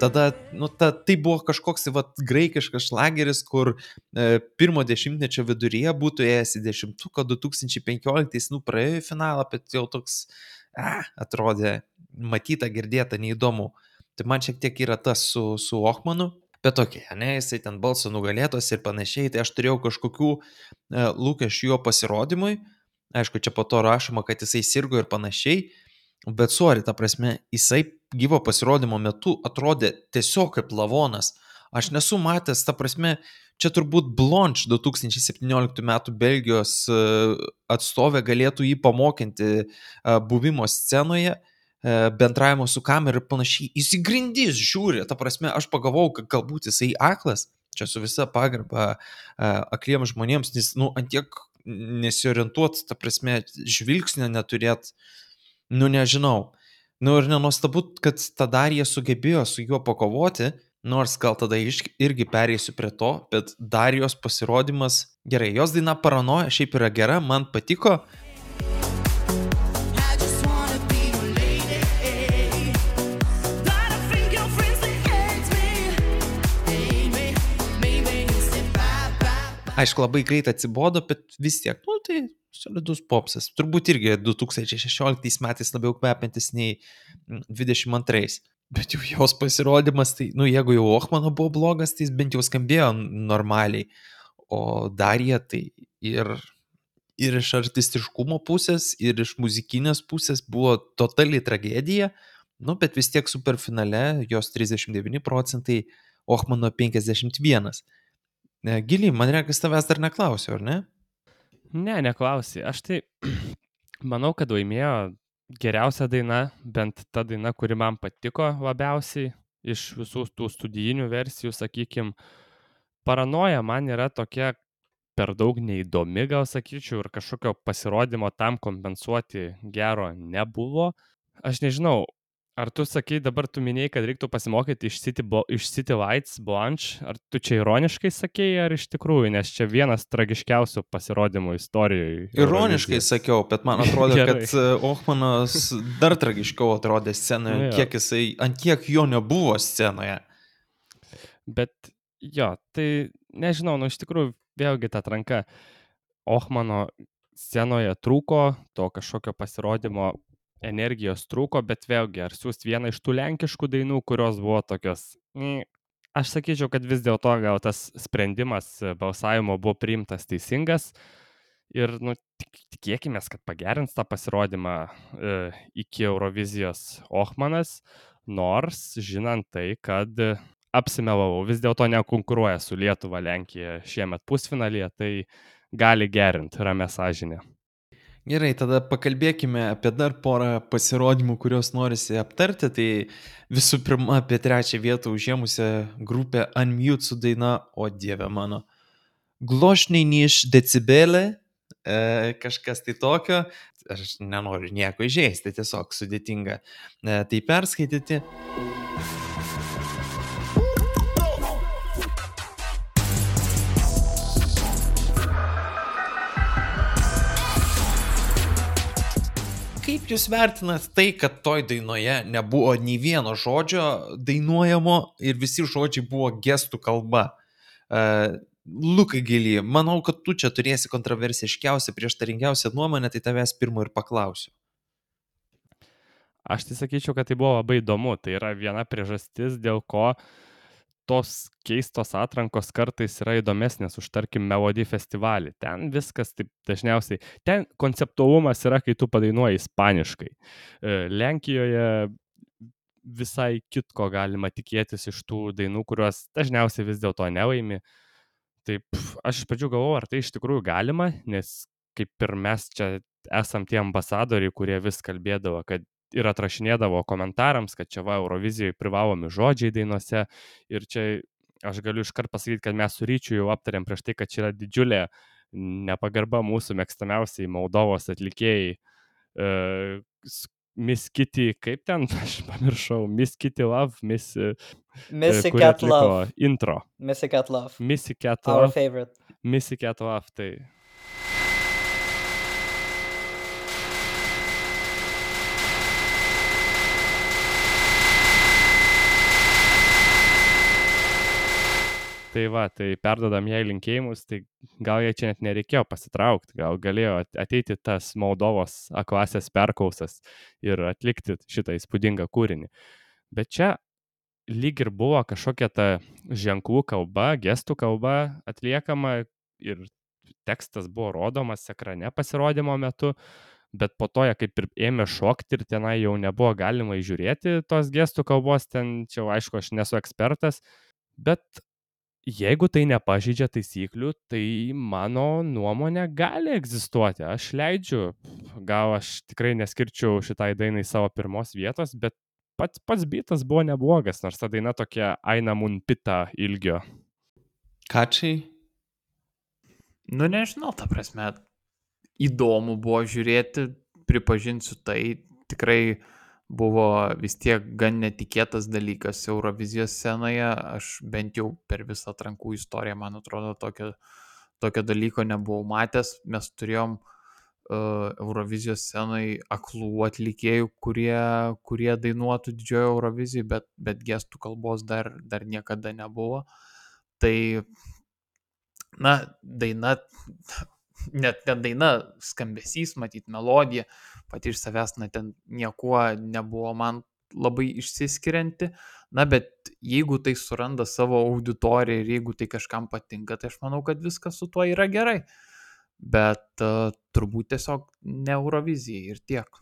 Tada, nu, ta, tai buvo kažkoks, va, graikiškas šlageris, kur e, pirmo dešimtmečio viduryje būtų ėjęs į dešimtuką, 2015, nu, praėjo į finalą, bet jau toks, a, atrodė matyta, girdėta, neįdomu. Tai man šiek tiek yra tas su, su Ochmanu, bet tokie, ne, jisai ten balso nugalėtos ir panašiai, tai aš turėjau kažkokių e, lūkesčių jo pasirodymui, aišku, čia po to rašoma, kad jisai sirgo ir panašiai, bet suori, ta prasme, jisai gyvo pasirodymo metu atrodė tiesiog kaip lavonas. Aš nesu matęs, ta prasme, čia turbūt Blonch 2017 m. Belgijos e, atstovė galėtų jį pamokinti e, buvimo scenoje, e, bendravimo su kamera ir panašiai. Jis į grindys žiūri, ta prasme, aš pagalvojau, kad galbūt jisai aklas, čia su visa pagarba akliems žmonėms, nes, nu, antiek nesiorientuot, ta prasme, žvilgsnio neturėt, nu, nežinau. Nu ir nenuostabu, kad tada jie sugebėjo su juo pakovoti, nors gal tada irgi perėsiu prie to, bet Darijos pasirodymas, gerai, jos daina paranoja šiaip yra gera, man patiko, aišku, labai greit atsibodo, bet vis tiek, nu, tai solidus popsas. Turbūt irgi 2016 metais labiau kvepiantis nei 22. Bet jau jos pasirodymas, tai, nu, jeigu jau Ochmano buvo blogas, tai jis bent jau skambėjo normaliai. O Darija tai ir, ir iš artistiškumo pusės, ir iš muzikinės pusės buvo totali tragedija. Nu, bet vis tiek superfinale jos 39 procentai, Ochmano 51. Giliai, man reikia, tavęs dar neklausiu, ar ne? Ne, neklausai. Aš tai [CLEARS THROAT] manau, kad laimėjo geriausia daina, bent ta daina, kuri man patiko labiausiai iš visų tų studijinių versijų, sakykime. Paranoja man yra tokia per daug neįdomi, gal sakyčiau, ir kažkokio pasirodymo tam kompensuoti gero nebuvo. Aš nežinau, Ar tu sakai, dabar tu minėjai, kad reiktų pasimokyti iš City, Bo, iš City Lights Blanche, ar tu čia ironiškai sakėjai, ar iš tikrųjų, nes čia vienas tragiškiausių pasirodymų istorijoje. Ironiškai sakiau, bet man [LAUGHS] atrodo, kad e, Ochmanas dar tragiškiau atrodė scenoje, nu, kiek jisai, ant kiek jo nebuvo scenoje. Bet jo, tai nežinau, nu iš tikrųjų, vėlgi ta tranka. Ochmano scenoje trūko to kažkokio pasirodymo energijos trūko, bet vėlgi, ar siūst vieną iš tų lenkiškų dainų, kurios buvo tokios... Aš sakyčiau, kad vis dėlto gal tas sprendimas balsavimo buvo priimtas teisingas ir nu, tik, tikėkime, kad pagerins tą pasirodymą e, iki Eurovizijos Ochmanas, nors žinant tai, kad apsimelavau, vis dėlto nekonkuruoja su Lietuva Lenkija šiemet pusfinalėje, tai gali gerinti ramę sąžinę. Gerai, tada pakalbėkime apie dar porą pasirodymų, kuriuos norisi aptarti. Tai visų pirma, apie trečią vietą užėmusią grupę Unmute su daina O Dieve mano. glošniai niš decibelė, e, kažkas tai tokio. Aš nenoriu nieko įžeisti, tiesiog sudėtinga e, tai perskaityti. Kaip jūs vertinat tai, kad toj dainoje nebuvo nei vieno žodžio dainuojamo ir visi žodžiai buvo gestų kalba? Uh, Lukai Gilį, manau, kad tu čia turėsi kontroversiškiausią, prieštaringiausią nuomonę, tai tavęs pirmo ir paklausiu. Aš tai sakyčiau, kad tai buvo labai įdomu. Tai yra viena priežastis, dėl ko tos keistos atrankos kartais yra įdomesnės už, tarkim, Melody festivalį. Ten viskas taip dažniausiai, ten konceptualumas yra, kai tu padainuoji ispaniškai. E, Lenkijoje visai kitko galima tikėtis iš tų dainų, kurios dažniausiai vis dėlto nelaimi. Taip, aš iš pradžių galvojau, ar tai iš tikrųjų galima, nes kaip ir mes čia esam tie ambasadoriai, kurie vis kalbėdavo, kad ir atrašinėdavo komentarams, kad čia va Eurovizijoje privalomi žodžiai dainuose. Ir čia aš galiu iškart pasakyti, kad mes su ryčiu jau aptarėm prieš tai, kad čia yra didžiulė nepagarba mūsų mėgstamiausiai Moldovos atlikėjai. Uh, Miss Kitty, kaip ten, [LAUGHS] aš pamiršau, Miss Kitty Love, Miss... Missy Cat Love. Intro. Missy Cat Love. Missy Cat Our Love. favorite. Missy Cat Love, tai Tai va, tai perdodam jai linkėjimus, tai gal jai čia net nereikėjo pasitraukti, gal galėjo ateiti tas Moldovos A klasės perkausas ir atlikti šitą įspūdingą kūrinį. Bet čia lyg ir buvo kažkokia ta ženklų kalba, gestų kalba atliekama ir tekstas buvo rodomas ekrane pasirodymo metu, bet po to jie kaip ir ėmė šokti ir tenai jau nebuvo galima įžiūrėti tos gestų kalbos, ten čia aišku, aš nesu ekspertas, bet jeigu tai nepažeidžia taisyklių, tai mano nuomonė gali egzistuoti. Aš leidžiu, gal aš tikrai neskirčiau šitai dainai savo pirmos vietos, bet pats, pats bitas buvo neblogas, nors ta daina tokia Aina Munpita ilgio. Kačiai? Nu nežinau, ta prasme, įdomu buvo žiūrėti, pripažinsiu tai, tikrai uh, buvo vis tiek gan netikėtas dalykas Eurovizijos scenoje. Aš bent jau per visą atrankų istoriją, man atrodo, tokio, tokio dalyko nebuvau matęs. Mes turėjom uh, Eurovizijos scenai aklų atlikėjų, kurie, kurie dainuotų didžiojo Eurovizijai, bet, bet gestų kalbos dar, dar niekada nebuvo. Tai, na, daina [LAUGHS] net ne daina, skambesys, matyt, melodija, pati iš savęs, na, ten niekuo nebuvo man labai išsiskirianti, na, bet jeigu tai suranda savo auditoriją ir jeigu tai kažkam patinka, tai aš manau, kad viskas su tuo yra gerai. Bet uh, turbūt tiesiog ne Eurovizijai ir tiek.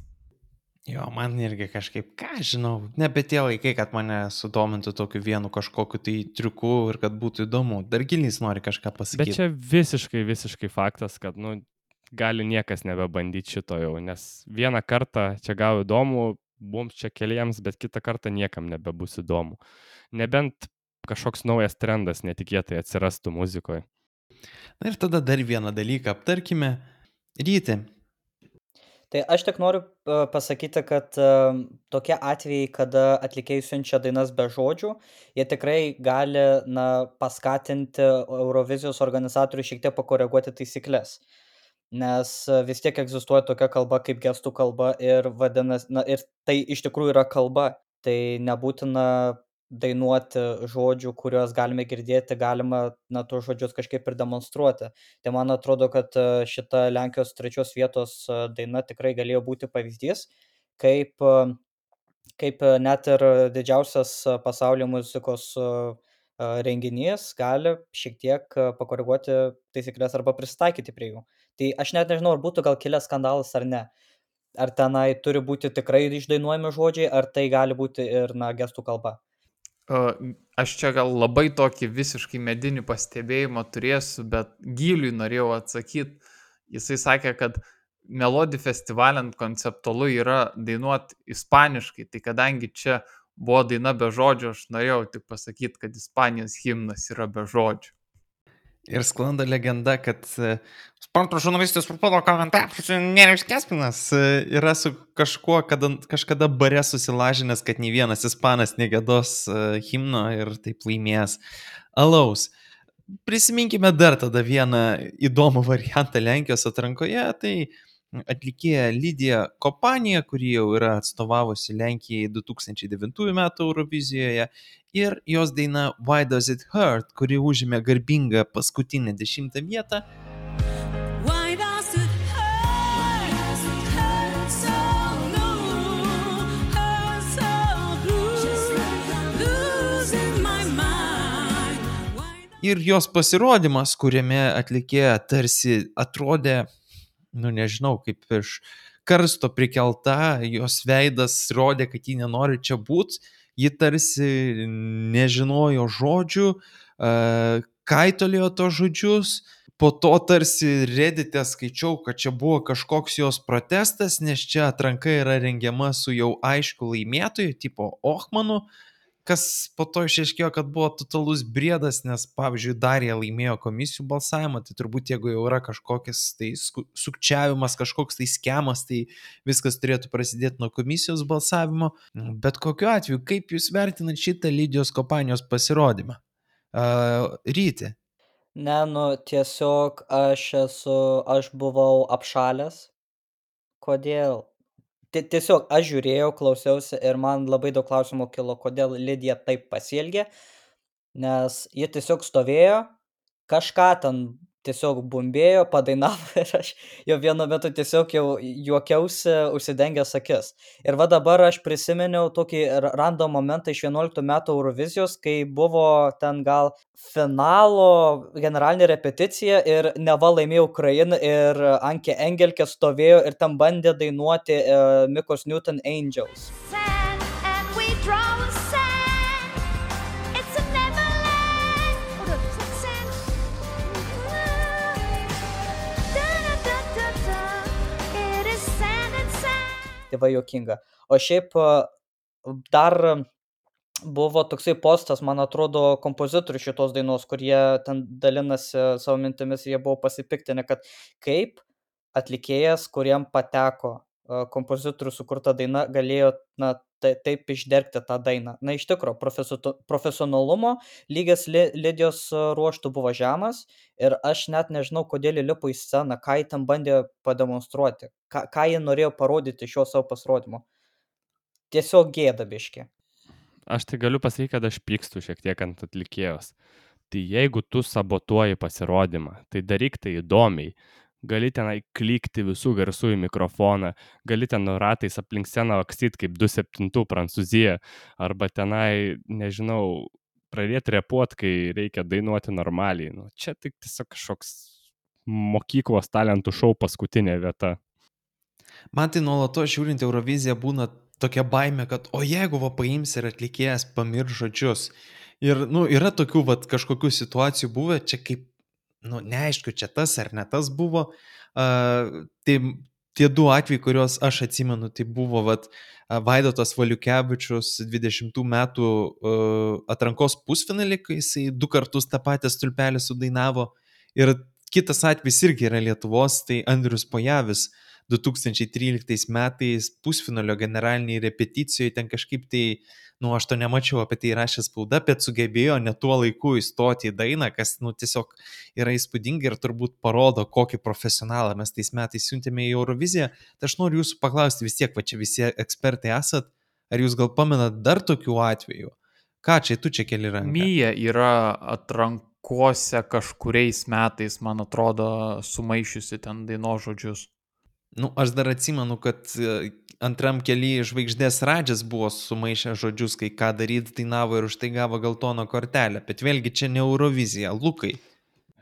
Jo, man irgi kažkaip, ką žinau, nebe tie laikai, kad mane sudomintų tokiu vienu kažkokiu tai triuku ir kad būtų įdomu. Dar gilys nori kažką pasakyti. Bet čia visiškai, visiškai faktas, kad, nu, gali niekas nebebandyti šito jau, nes vieną kartą čia gal įdomu, mums čia keliems, bet kitą kartą niekam nebebus įdomu. Nebent kažkoks naujas trendas netikėtai atsirastų muzikoje. Na ir tada dar vieną dalyką aptarkime. Ryti, Tai aš tik noriu e, pasakyti, kad e, tokie atvejai, kada atlikėjai siunčia dainas be žodžių, jie tikrai gali na, paskatinti Eurovizijos organizatorių šiek tiek pakoreguoti taisyklės. Nes e, vis tiek egzistuoja tokia kalba kaip gestų kalba ir, vadinas, na, ir tai iš tikrųjų yra kalba. Tai nebūtina dainuoti žodžių, kuriuos galime girdėti, galima na, tuos žodžius kažkaip ir demonstruoti. Tai man atrodo, kad e, šita Lenkijos trečios vietos e, daina tikrai galėjo būti pavyzdys, kaip, kaip net ir didžiausias pasaulio muzikos renginys gali šiek tiek pakoreguoti taisyklės arba pristaikyti prie jų. Tai aš net nežinau, ar būtų gal kilęs skandalas ar ne. Ar tenai turi būti tikrai išdainuojami žodžiai, ar tai gali būti ir, na, gestų kalba. Aš čia gal labai tokį visiškai medinį pastebėjimą turėsiu, bet Gyliui norėjau atsakyti. Jisai sakė, kad Melody festivaliant konceptualu yra dainuoti ispaniškai, tai kadangi čia buvo daina be žodžių, aš norėjau tik pasakyti, kad Ispanijos himnas yra be žodžių. Ir sklanda legenda, kad e, sporto žurnalistas futbolo komentatorius Nerijus Kespinas e, yra su kažkuo, kada, kažkada bare susilažinęs, kad nei vienas ispanas negėdos e, himno ir taip laimės alaus. Prisiminkime dar tada vieną įdomų variantą Lenkijos atrankoje, tai atlikėja Lydija Kopanija, kuri jau yra atstovavusi Lenkijai 2009 m. Eurovizijoje ir jos daina Why Does It Hurt, kuri užėmė garbingą paskutinę dešimtą vietą. Ir jos pasirodymas, kuriame atlikėja tarsi atrodė, nu nežinau, kaip iš karsto prikelta, jos veidas rodė, kad ji nenori čia būti, ji tarsi nežinojo žodžių, e, kaitolėjo to žodžius, po to tarsi redite skaičiau, kad čia buvo kažkoks jos protestas, nes čia atranka yra rengiama su jau aišku laimėtoju, tipo Ochmanu, kas po to išaiškėjo, kad buvo totalus briedas, nes pavyzdžiui Darija laimėjo komisijų balsavimą, tai turbūt jeigu jau yra kažkokias tai sukčiavimas, kažkoks tai schemas, tai viskas turėtų prasidėti nuo komisijos balsavimo. Bet kokiu atveju, kaip jūs vertinat šitą Lydijos kompanijos pasirodymą? Uh, ryti. Ne, nu tiesiog aš esu, aš buvau apšalęs. Kodėl? Ti- Tiesiog aš žiūrėjau, klausiausi ir man labai daug klausimų kilo, kodėl Lydija taip pasielgė, nes ji tiesiog stovėjo, kažką ten tiesiog bumbėjo, padainavo [LAUGHS] ir aš jau vienu metu tiesiog jau juokiausi, užsidengęs akis. Ir va dabar aš prisiminiau tokį r- random momentą iš 11 metų Eurovizijos, kai buvo ten gal finalo generalinė repeticija ir neva laimėjo Ukraina ir Anke Engelke stovėjo ir tam bandė dainuoti uh, Mikos Newton Angels. Sand. Tai va jokinga. O šiaip dar buvo toksai postas, man atrodo, kompozitorių šitos dainos, kurie ten dalinasi savo mintimis, jie buvo pasipiktinę, kad kaip atlikėjas, kuriam pateko kompozitorių sukurta daina, galėjo na, tai, taip išdergti tą dainą. Na, iš profesu- profesionalumo lygis Li- Lidijos ruoštų buvo žemas ir aš net nežinau, kodėl lipo į sceną, ką ji ten bandė pademonstruoti, ką, ką ji norėjo parodyti šio savo pasirodymo. Tiesiog gėda biški. Aš tai galiu pasakyti, kad aš pykstu šiek tiek ant atlikėjos. Tai jeigu tu sabotuoji pasirodymą, tai daryk tai įdomiai. Gali tenai klikti visų garsų į mikrofoną, gali ten ratais aplink sceną akstyti kaip 27 Prancūzija, arba tenai, nežinau, pradėti repuot, kai reikia dainuoti normaliai. Nu, čia tik tiesiog kažkoks mokyklos talentų šou paskutinė vieta. Man tai nuolatos žiūrint Euroviziją būna tokia baime, kad o jeigu va paims ir atlikėjas pamir žodžius. Ir, nu, yra tokių, va, kažkokių situacijų buvę, čia kaip, nu, neaišku, čia tas ar ne tas buvo. Uh, tai tie du atvejai, kuriuos aš atsimenu, tai buvo, va, Vaidotas Valiukevičius 20 metų uh, atrankos pusfinalį, kai jisai du kartus tą patį stulpelį sudainavo. Ir kitas atvejis irgi yra Lietuvos, tai Andrius Pojavis 2013 metais pusfinalio generaliniai repeticijoje ten kažkaip tai, nu aš to nemačiau apie tai rašė spauda, bet sugebėjo net tuo laiku įstoti į dainą, kas, nu tiesiog yra įspūdinga ir turbūt parodo, kokį profesionalą mes tais metais siuntėme į Euroviziją. Tai aš noriu jūsų paklausti vis tiek, va čia visi ekspertai esat, ar jūs gal pamenat dar tokių atvejų? Ką čia, tu čia keli ranką? Myja yra atrankose kažkuriais metais, man atrodo, sumaišiusi ten daino žodžius. Nu, aš dar atsimenu, kad e, antram kelyje žvaigždės Radžas buvo sumaišę žodžius, kai ką daryti dainavo ir už tai gavo geltoną kortelę. Bet vėlgi čia ne Eurovizija, Lukai.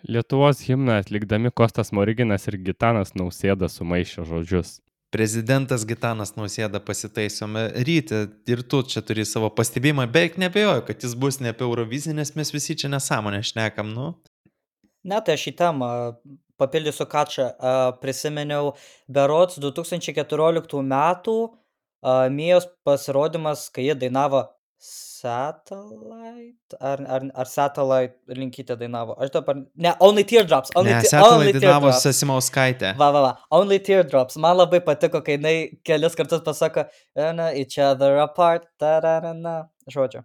Lietuvos himną atlikdami Kostas Moriginas ir Gitanas Nausėda sumaišė žodžius. Prezidentas Gitanas Nausėda pasitaisome ryte ir tu čia turi savo pastebėjimą, beveik nebejoju, kad jis bus ne apie Euroviziją, nes mes visi čia nesąmonę šnekam, nu. Ne, tai aš į temą papildysiu kačą. Prisiminiau Berots 2014 metų a, Mijos pasirodymas, kai jie dainavo Satellite? Ar, ar, ar Satellite linkytė dainavo? Aš dabar... Ne, Only Teardrops. Only, Ne, Te- Setelai only dainavo. Sasimauskaitė. Va, va, va. Only Teardrops. Man labai patiko, kai jinai kelis kartus pasako, "Ana, each other apart. Ta-ra-ra-na." Žodžiu.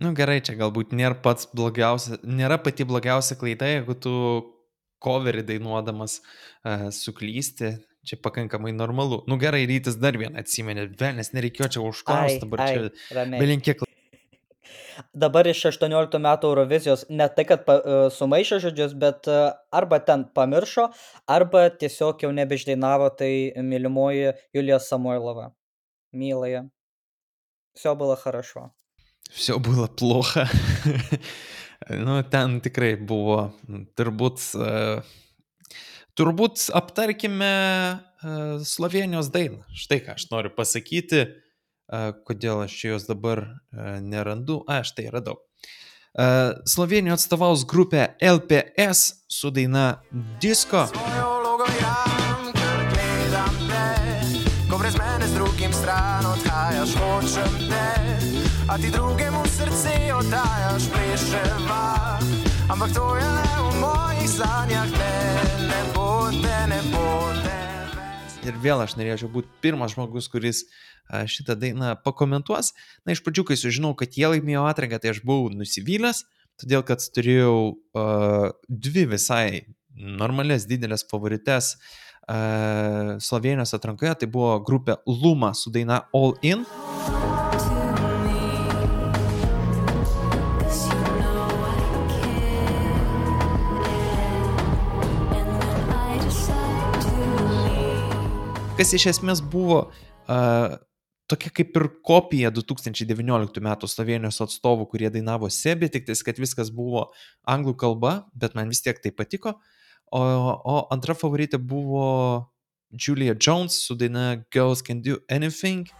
Nu gerai, čia galbūt nėra pats blogiausia, nėra pati blogiausia klaida, jeigu tu coverį dainuodamas uh, suklysti, čia pakankamai normalu. Nu gerai, rytis dar vieną atsimenė, vėl, nes nereikėjo čia Ai, užklausti, dabar ai, čia ramiai. belinkiek. Dabar iš 18 metų Eurovizijos ne tai, kad pa, e, sumaišė žodžius, bet e, arba ten pamiršo, arba tiesiog jau nebeišdainavo, tai mylimoji Julija Samoilova. Милая. Все было хорошо. Все было плохо. nu, ten tikrai buvo, turbūt, uh, turbūt aptarkime uh, Slovenijos dainą. Štai ką aš noriu pasakyti, uh, kodėl aš jos dabar nerandu. A, štai radau. Slovenijoje atstovaus grupė LPS su daina Disco. Svojo. Ko brez mene z drugim stran odhajaš, hočem te. A ti drugemu srce oddajaš, pleševa. Ampak to je le v mojih sanjah, ne, ne bo te, ne bo več. Ir vėl aš norėčiau būti pirmas žmogus, kuris šitą dainą pakomentuos. Na, iš pradžių, kai sužinau, kad jie laimėjo atranką, tai aš buvau nusivylęs, todėl kad turėjau uh, dvi visai normales didelės favorites uh, Slovenijos atrankoje. Tai buvo grupė Luma su daina All In. Kas iš esmės buvo uh, tokia kaip ir kopija 2019 metų Slovenijos atstovų, kurie dainavo Sebi, tik tais, kad viskas buvo anglų kalba, bet man vis tiek tai patiko. O, o antra favoritė buvo Julia Jones su daina Girls Can Do Anything.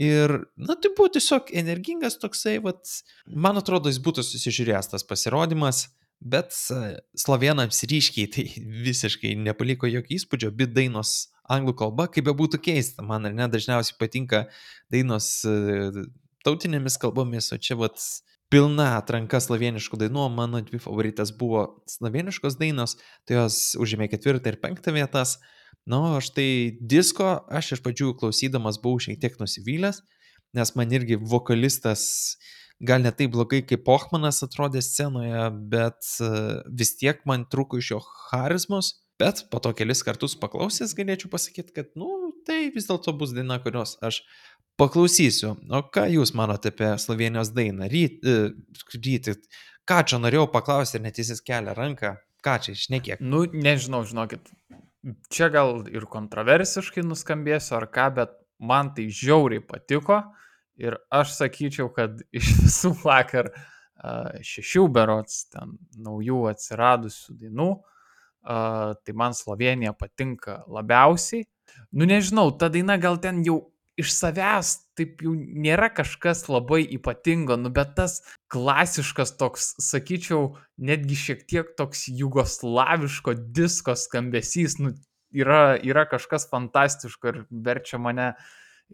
Ir, na, tai buvo tiesiog energingas toksai, vat, man atrodo, jis būtų susižiūrėjęs tas pasirodymas, bet e, slovenams ryškiai tai visiškai nepaliko jokio įspūdžio, bet dainos anglų kalba, kaip be būtų keista, man ar ne dažniausiai patinka dainos e, tautinėmis kalbomis, o čia vat pilna atranka sloveniškų dainų, mano dvi favoritas buvo sloveniškos dainos, tai jos užėmė ketvirtą ir penktą vietas. Na, nu, aš tai disko, aš iš pradžių klausydamas buvau šiek tiek nusivylęs, nes man irgi vokalistas gal ne taip blogai kaip Pochmanas atrodė scenoje, bet e, vis tiek man trūko iš jo charizmos. Bet po to kelis kartus paklausęs galėčiau pasakyti, kad, nu, tai vis dėlto bus daina, kurios aš paklausysiu. O ką jūs manote apie Slovenijos dainą? Ryt, e, ryti, ką čia norėjau paklausti ir net jis kelia ranką. Ką čia išnekiek? Nu, nežinau, žinokit, čia gal ir kontroversiškai nuskambėsiu ar ką, bet man tai žiauriai patiko ir aš sakyčiau, kad [LAUGHS] iš visų vakar šešių berots ten naujų atsiradusių dainų, tai man Slovenija patinka labiausiai. Nu nežinau, ta daina gal ten jau iš savęs taip jau nėra kažkas labai ypatingo, nu bet tas klasiškas toks, sakyčiau, netgi šiek tiek toks jugoslaviško disko skambesys, nu yra, yra kažkas fantastiško ir verčia mane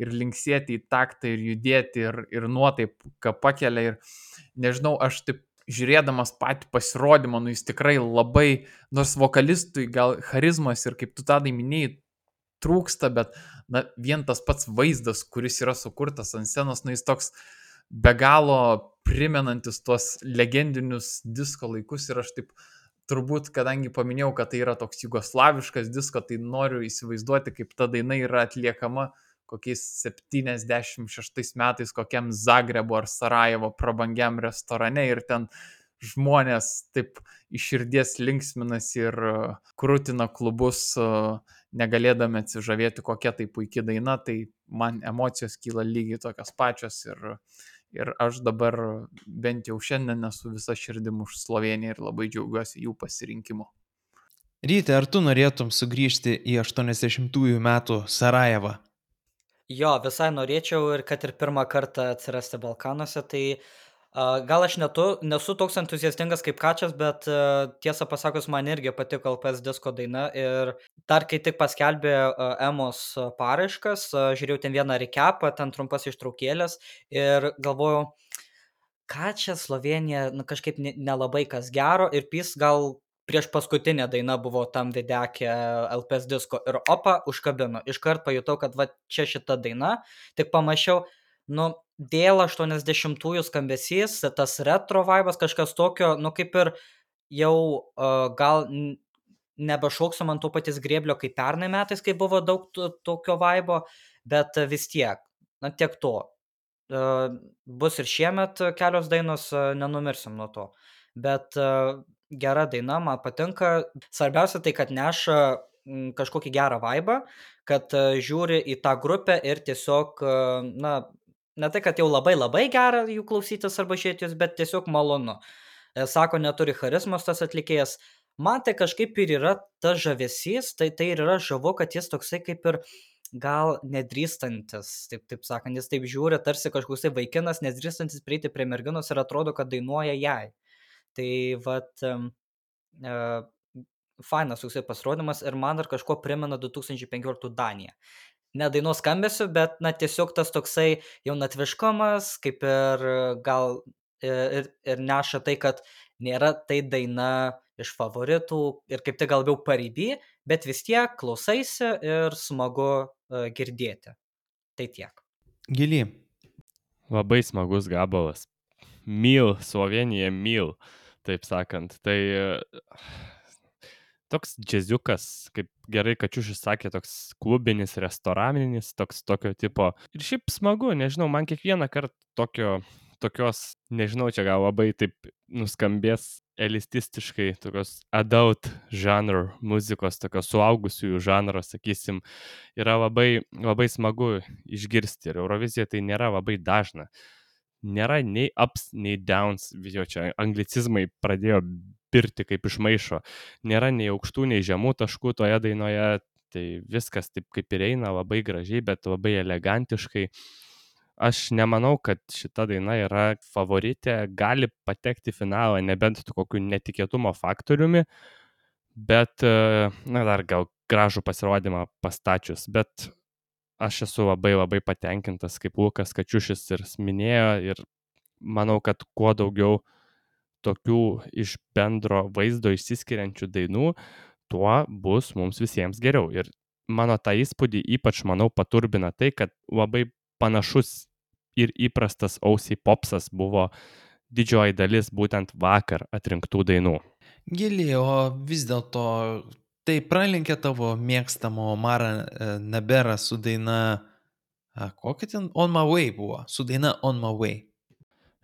ir linksėti į taktą ir judėti ir, ir nuotaiką pakelia ir nežinau, aš taip žiūrėdamas patį pasirodymą, nu jis tikrai labai, nors vokalistui gal charizmas ir kaip tu tą daiminėjai trūksta, bet na, vien tas pats vaizdas, kuris yra sukurtas ant scenos, nu jis toks be galo primenantis tuos legendinius disko laikus ir aš taip turbūt, kadangi paminėjau, kad tai yra toks jugoslaviškas disko, tai noriu įsivaizduoti, kaip ta daina yra atliekama kokiais 76 metais kokiam Zagrebo ar Sarajevo prabangiam restorane ir ten žmonės taip iš širdies linksminasi ir uh, krūtina klubus, uh, negalėdami atsižavėti, kokia tai puikia daina, tai man emocijos kyla lygiai tokios pačios ir, ir aš dabar bent jau šiandien esu visą širdim už Sloveniją ir labai džiaugiuosi jų pasirinkimu. Ryte, ar tu norėtum sugrįžti į 80-ųjų metų Sarajevą? Jo, visai norėčiau ir kad ir pirmą kartą atsirasti Balkanuose, tai A, Gal aš netu, nesu toks entuziastingas kaip Kačias, bet a, tiesą pasakus, man irgi patiko LPS disko daina ir dar kai tik paskelbė a, Emos paraiškas, a, žiūrėjau ten vieną recapą, ten trumpas ištraukėlės ir galvojau, čia Slovenija nu, kažkaip ne- nelabai kas gero ir pys gal prieš paskutinė daina buvo tam videkė LPS disko ir opa užkabino. Iškart pajutau, kad va čia šita daina, tik pamačiau, nu, dėl 80-ųjų skambesys, tas retro vaibas, kažkas tokio, nu, kaip ir jau uh, gal nebešauksiu man to paties grėblio kaip pernai metais, kai buvo daug to- tokio vaibo, bet vis tiek, na, tiek to. Uh, bus ir šiemet kelios dainos, uh, nenumirsim nuo to. Bet uh, gera daina, man patinka. Svarbiausia tai, kad neša kažkokį gerą vaibą, kad žiūri į tą grupę ir tiesiog, na, ne tai, kad jau labai labai gera jų klausytis arba žiūrėti jūs, bet tiesiog malonu. E, Sako, neturi charizmos tas atlikėjas. Man tai kažkaip ir yra tas žavesys, tai tai ir yra žavu, kad jis toksai kaip ir gal nedrįstantis, taip, taip sakant, jis taip žiūri, tarsi kažkoks tai vaikinas, nedrįstantis prieiti prie merginos ir atrodo, kad dainuoja jai. Tai vat, em, e, fainas toksai pasirodymas ir man dar kažko primena 2015 Daniją. Ne dainos skambesiu, bet na tiesiog tas toksai jaunatviškumas, kaip ir gal ir, ir neša tai, kad nėra tai daina iš favoritų ir kaip tik gal labiau pareiby, bet vis tiek klausaisi ir smagu e, girdėti. Tai tiek. Gily. Labai smagus gabalas. Myl, Slovenija myl, taip sakant. Tai e, toks džiaziukas, kaip gerai Kačiušis sakė, toks klubinis, restoraninis, toks tokio tipo. Ir šiaip smagu, nežinau, man kiekvieną kartą tokio, tokios, nežinau, čia gal labai taip nuskambės elististiškai, tokios adult žanro muzikos, tokios suaugusiųjų žanro, sakysim, yra labai, labai smagu išgirsti. Ir Eurovizija tai nėra labai dažna nėra nei ups, nei downs, jo čia anglicizmai pradėjo pirti kaip iš maišo, nėra nei aukštų, nei žemų taškų toje dainoje, tai viskas taip kaip ir eina labai gražiai, bet labai elegantiškai. Aš nemanau, kad šita daina yra favoritė, gali patekti finalą, nebent kokiu netikėtumo faktoriumi, bet, e, na dar gal gražų pasirodymą pastačius, bet aš esu labai labai patenkintas, kaip Lukas Kačiušis ir minėjo, ir manau, kad kuo daugiau tokių iš bendro vaizdo išsiskiriančių dainų, tuo bus mums visiems geriau. Ir mano tą įspūdį ypač, manau, paturbina tai, kad labai panašus ir įprastas ausiai popsas buvo didžioji dalis būtent vakar atrinktų dainų. Gili, o vis dėlto tai pralinkė tavo mėgstamo Omarą e, Neberą su daina, kokia ten On My Way buvo, su daina On My Way.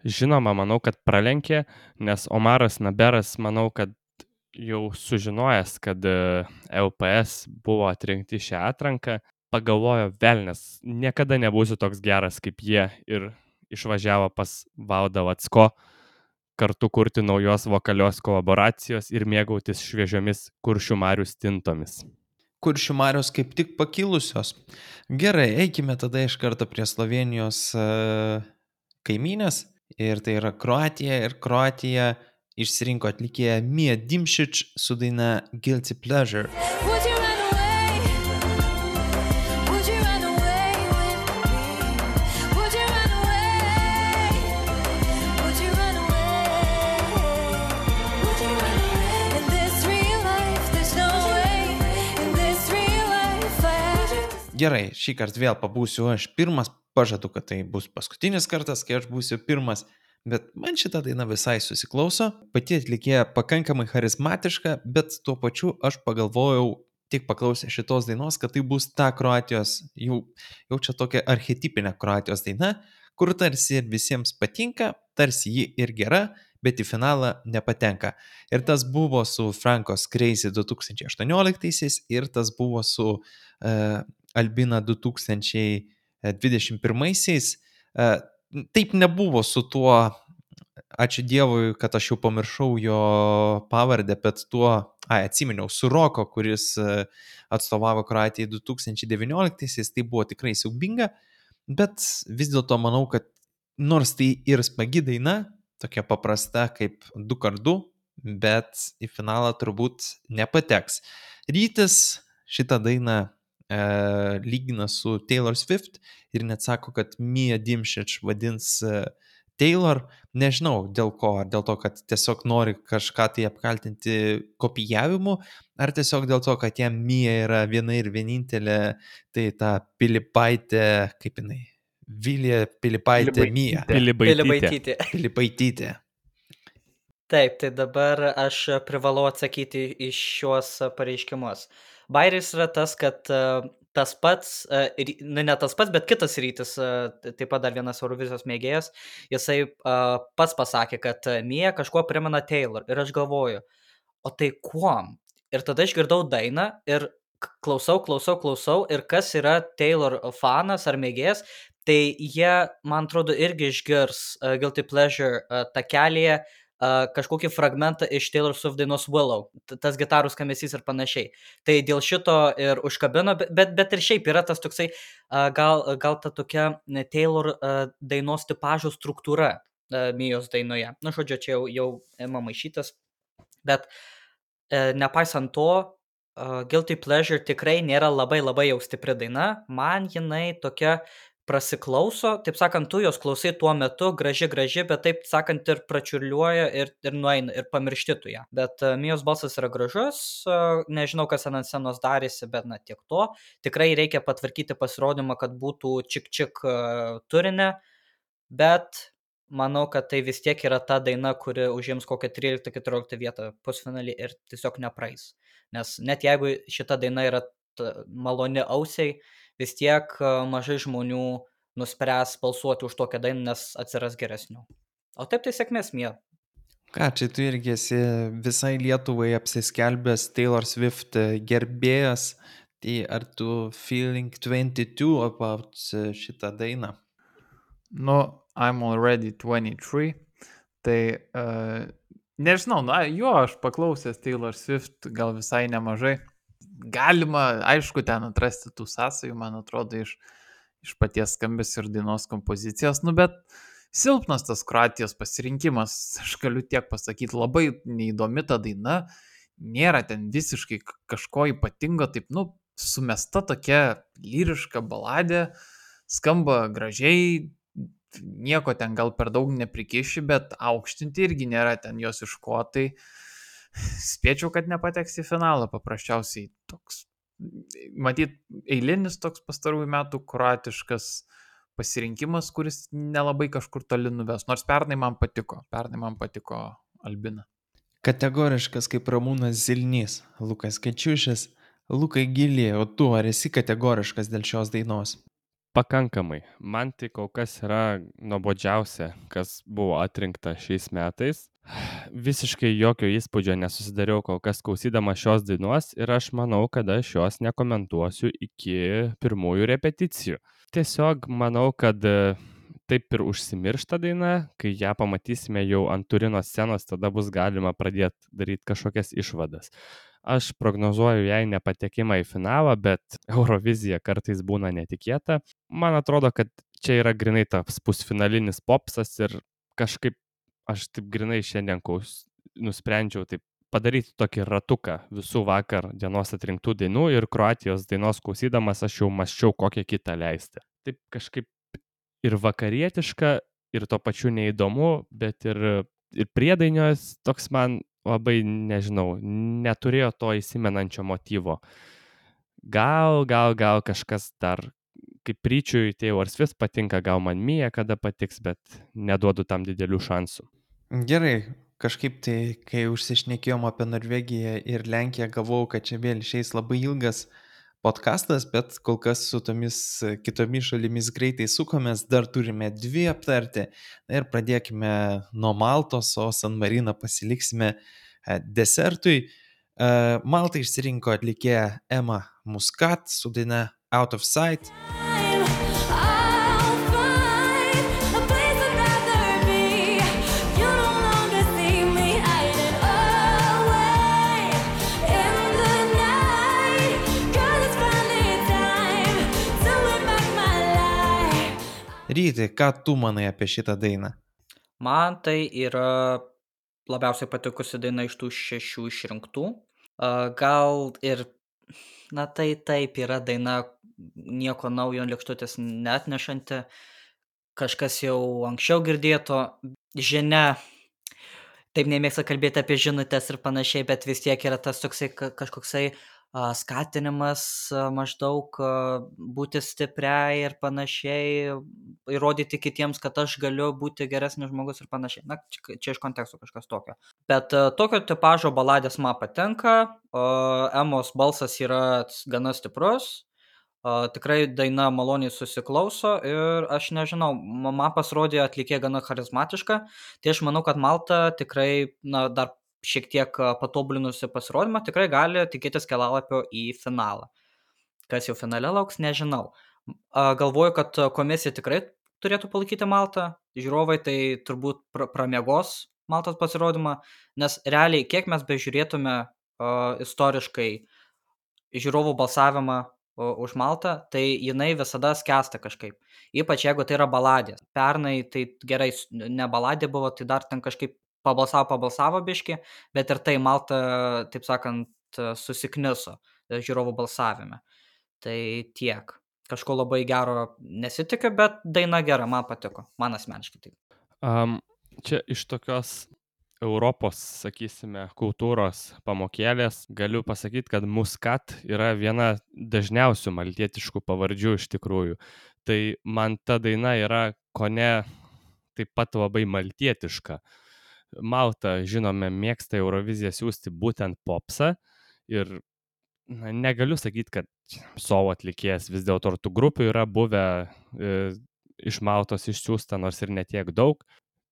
Žinoma, manau, kad pralenkė, nes Omaras Naberas, manau, kad jau sužinojęs, kad e, LPS buvo atrinkti šią atranką, pagalvojo, velnės, niekada nebūsiu toks geras kaip jie ir išvažiavo pas Valdą Vatsko kartu kurti naujos vokalios kolaboracijos ir mėgautis šviežiomis kuršių marių stintomis. Kuršių marios kaip tik pakilusios. Gerai, eikime tada iš karto prie Slovenijos e, kaimynės. Ir tai yra Kroatija. Ir Kroatija išsirinko atlikėją Mia Dimšič su daina Guilty Pleasure. Would you Gerai, šį kartą vėl pabūsiu aš pirmas, pažadu, kad tai bus paskutinis kartas, kai aš būsiu pirmas, bet man šita daina visai susiklauso, pati atlikėja pakankamai charizmatiška, bet tuo pačiu aš pagalvojau, tik paklausę šitos dainos, kad tai bus ta Kroatijos, jau, jau čia tokia archetipinė Kroatijos daina, kur tarsi ir visiems patinka, tarsi ji ir gera, bet į finalą nepatenka. Ir tas buvo su Frankos Crazy 2018 ir tas buvo su uh, Albina 2021. Uh, taip nebuvo su tuo, ačiū Dievui, kad aš jau pamiršau jo pavardę, bet tuo, ai, atsiminiau, su Roko, kuris uh, atstovavo Kroatijai 2019, tai buvo tikrai siaubinga, bet vis dėlto manau, kad nors tai ir smagi daina, tokia paprasta kaip 2x2, bet į finalą turbūt nepateks. Rytis šitą dainą e, lygina su Taylor Swift ir net sako, kad Mia Dimšič vadins e, Taylor, nežinau dėl ko, ar dėl to, kad tiesiog nori kažką tai apkaltinti kopijavimu, ar tiesiog dėl to, kad jam Mia yra viena ir vienintelė, tai ta Pilipaitė, kaip jinai, Vilija Pilipaitė Mia. Pilibaitytė. Pilibaitytė. Taip, tai dabar aš privalau atsakyti į šiuos pareiškimus. Bairis yra tas, kad e, tas pats, e, nu ne tas pats, bet kitas rytis, e, taip pat dar vienas Eurovizijos mėgėjas, jisai pats pasakė, kad Mija kažkuo primena Taylor. Ir aš galvoju, o tai kuom? Ir tada išgirdau dainą ir klausau, klausau, klausau. Ir kas yra Taylor fanas ar mėgėjas, tai jie, man atrodo, irgi išgirs Guilty Pleasure takelėje uh, kažkokį fragmentą iš Taylor Swift dainos Willow, tas gitarų skambesys ir panašiai. Tai dėl šito ir užkabino, be- bet, bet ir šiaip yra tas toksai, uh, gal, gal ta tokia Taylor uh, dainos tipažo struktūra Mijos dainoje. Na, žodžiu, čia jau, jau ima maišytas. Bet e, nepaisant to, Guilty Pleasure tikrai nėra labai labai jau stipri daina. Man jinai tokia prasiklauso, taip sakant, tu jos klausai tuo metu, graži, graži, bet taip sakant ir pračiurliuoja ir, ir nueina ir pamiršti tu ją. Bet uh, Mijos balsas yra gražus, uh, nežinau, kas ten ant scenos darėsi, bet na tiek to. Tikrai reikia patvarkyti pasirodymą, kad būtų čik-čik uh, turinė, bet manau, kad tai vis tiek yra ta daina, kuri užims kokią 13-14 vietą pusfinalį ir tiesiog nepraeis. Nes net jeigu šita daina yra maloni ausiai, vis tiek mažai žmonių nuspręs balsuoti už tokią dainą, nes atsiras geresnių. O taip tai sėkmės mie. Ką, čia tu irgi esi visai Lietuvai apsiskelbęs Taylor Swift e, gerbėjas, tai ar tu feeling 22 about e, šitą dainą? Nu, I'm already 23. Tai uh, nežinau, na, jo, aš paklausęs Taylor Swift gal visai nemažai. Galima, aišku, ten atrasti tų sąsajų, man atrodo, iš, iš paties skambės ir dainos kompozicijos, nu, bet silpnas tas Kroatijos pasirinkimas, aš galiu tiek pasakyti, labai neįdomi ta daina, nėra ten visiškai kažko ypatingo, taip, nu, sumesta tokia lyriška baladė, skamba gražiai, nieko ten gal per daug neprikiši, bet aukštinti irgi nėra ten jos iš ko, tai spėčiau, kad nepateks į finalą paprasčiausiai toks, matyt, eilinis toks pastarųjų metų kroatiškas pasirinkimas, kuris nelabai kažkur toli nuves, nors pernai man patiko, pernai man patiko Albina. Kategoriškas kaip Ramūnas Zilnys, Lukas Kečiušis, Lukai Gilė, o tu ar esi kategoriškas dėl šios dainos? Pakankamai. Man tai kol kas yra nuobodžiausia, kas buvo atrinkta šiais metais. Visiškai jokio įspūdžio nesusidariau kol kas klausydama šios dainos ir aš manau, kad aš jos nekomentuosiu iki pirmųjų repeticijų. Tiesiog manau, kad e, taip ir užsimiršta daina, kai ją pamatysime jau ant turino scenos, tada bus galima pradėti daryti kažkokias išvadas. Aš prognozuoju jai nepatekimą į finalą, bet Eurovizija kartais būna netikėta. Man atrodo, kad čia yra grinai tas pusfinalinis popsas ir kažkaip aš taip grinai šiandien klaus, nusprendžiau taip padaryti tokį ratuką visų vakar dienos atrinktų dainų ir Kroatijos dainos klausydamas aš jau maščiau kokią kitą leisti. Taip kažkaip ir vakarietiška, ir tuo pačiu neįdomu, bet ir, ir priedainios toks man labai, nežinau, neturėjo to įsimenančio motyvo. Gal, gal, gal kažkas dar kaip ryčiui Taylor Swift patinka, gal man Mija kada patiks, bet neduodu tam didelių šansų. Gerai, kažkaip tai, kai užsišnekėjom apie Norvegiją ir Lenkiją, gavau, kad čia vėl išeis labai ilgas podkastas, bet kol kas su tomis kitomis šalimis greitai sukomės, dar turime dvi aptarti. Na ir pradėkime nuo Maltos, o San Mariną pasiliksime e, desertui. E, Malta išsirinko atlikėją Emma Muscat su daina Out of Sight. Ryti, ką tu manai apie šitą dainą? Man tai yra labiausiai patikusi daina iš tų šešių išrinktų. Gal ir, na tai taip, yra daina nieko naujo lėkštutės net nešanti, kažkas jau anksčiau girdėto, žinia, taip nemėgsta kalbėti apie žinutės ir panašiai, bet vis tiek yra tas toksai ka- kažkoksai skatinimas maždaug būti stipriai ir panašiai, įrodyti kitiems, kad aš galiu būti geresnis žmogus ir panašiai. Na, čia, čia iš konteksto kažkas tokio. Bet tokio tipažo baladės man patinka, Emos balsas yra gana stiprus. Tikrai daina maloniai susiklauso ir aš nežinau, ma- man pasirodė atlikė gana charizmatiška, tai aš manau, kad Malta tikrai, na, dar šiek tiek patobulinusi pasirodymą, tikrai gali tikėtis kelalapio į finalą. Kas jau finale lauks, nežinau. Galvoju, kad komisija tikrai turėtų palaikyti Maltą, žiūrovai tai turbūt pra pramiegos Maltos pasirodymą, nes realiai, kiek mes bežiūrėtume a, istoriškai žiūrovų balsavimą o, už Maltą, tai jinai visada skęsta kažkaip. Ypač jeigu tai yra baladė. Pernai tai gerai, ne baladė buvo, tai dar ten kažkaip pabalsavo, pabalsavo biški, bet ir tai Malta, taip sakant, susikniso e, žiūrovų balsavime. Tai tiek. Kažko labai gero nesitikiu, bet daina gera, man patiko. Man asmeniškai tai. Um, čia iš tokios Europos, sakysime, kultūros pamokėlės galiu pasakyti, kad muskat yra viena dažniausių maltietiškų pavardžių iš tikrųjų. Tai man ta daina yra kone taip pat labai maltietiška. Malta, žinome, mėgsta Euroviziją siūsti būtent popsą ir na, negaliu sakyti, kad solo atlikėjas vis dėlto ir tų grupių yra buvę e, iš Maltos išsiųsta, nors ir netiek daug.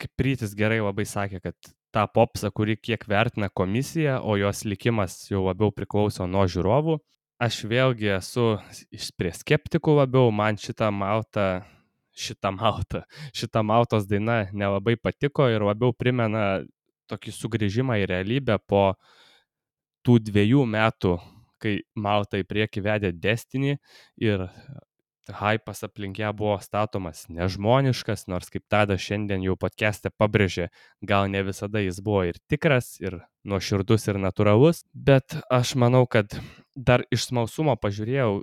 Kaip Rytis gerai labai sakė, kad tą popsą, kurį kiek vertina komisija, o jos likimas jau labiau priklauso nuo žiūrovų. Aš vėlgi esu iš prie skeptikų labiau, man šitą maltą, šitą maltą, šitą maltos daina nelabai patiko ir labiau primena tokį sugrįžimą į realybę po tų dviejų metų, kai Malta į priekį vedė Destiny ir hypas aplink ją buvo statomas nežmoniškas, nors kaip tada šiandien jau podcast'e pabrėžė, gal ne visada jis buvo ir tikras, ir nuoširdus, ir natūralus, bet aš manau, kad dar iš smalsumo pažiūrėjau,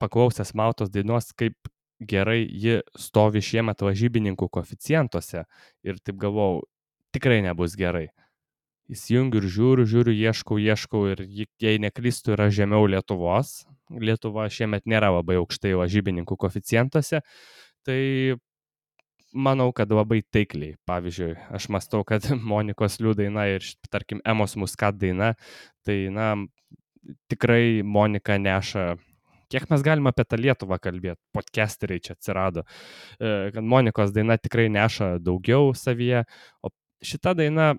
paklausęs Maltos dainos, kaip gerai ji stovi šiemet lažybininkų koficientuose ir taip galvojau, tikrai nebus gerai įsijungiu ir žiūriu, žiūriu, ieškau, ieškau ir jei neklystu, yra žemiau Lietuvos. Lietuva šiemet nėra labai aukštai lažybininkų koficientuose. Tai manau, kad labai taikliai. Pavyzdžiui, aš mastau, kad [LAUGHS] Monikos liū daina ir, tarkim, Emos muskat daina, tai, na, tikrai Monika neša. Kiek mes galime apie tą Lietuvą kalbėti, podcasteriai čia atsirado, e, kad Monikos daina tikrai neša daugiau savyje, o šita daina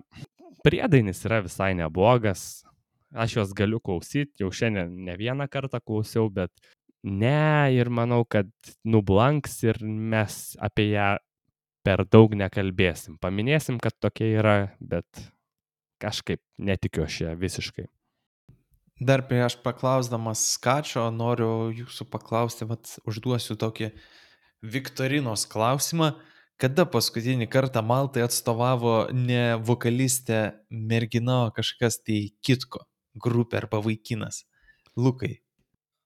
priedainis yra visai neblogas. Aš juos galiu klausyti, jau šiandien ne vieną kartą klausiau, bet ne ir manau, kad nublanks ir mes apie ją per daug nekalbėsim. Paminėsim, kad tokia yra, bet kažkaip netikiu aš ją visiškai. Dar prieš paklausdamas skačio noriu jūsų paklausti, vat, užduosiu tokį Viktorinos klausimą. Kada paskutinį kartą Maltai atstovavo ne vokalistė mergina, o kažkas tai kitko, grupė arba vaikinas? Lukai.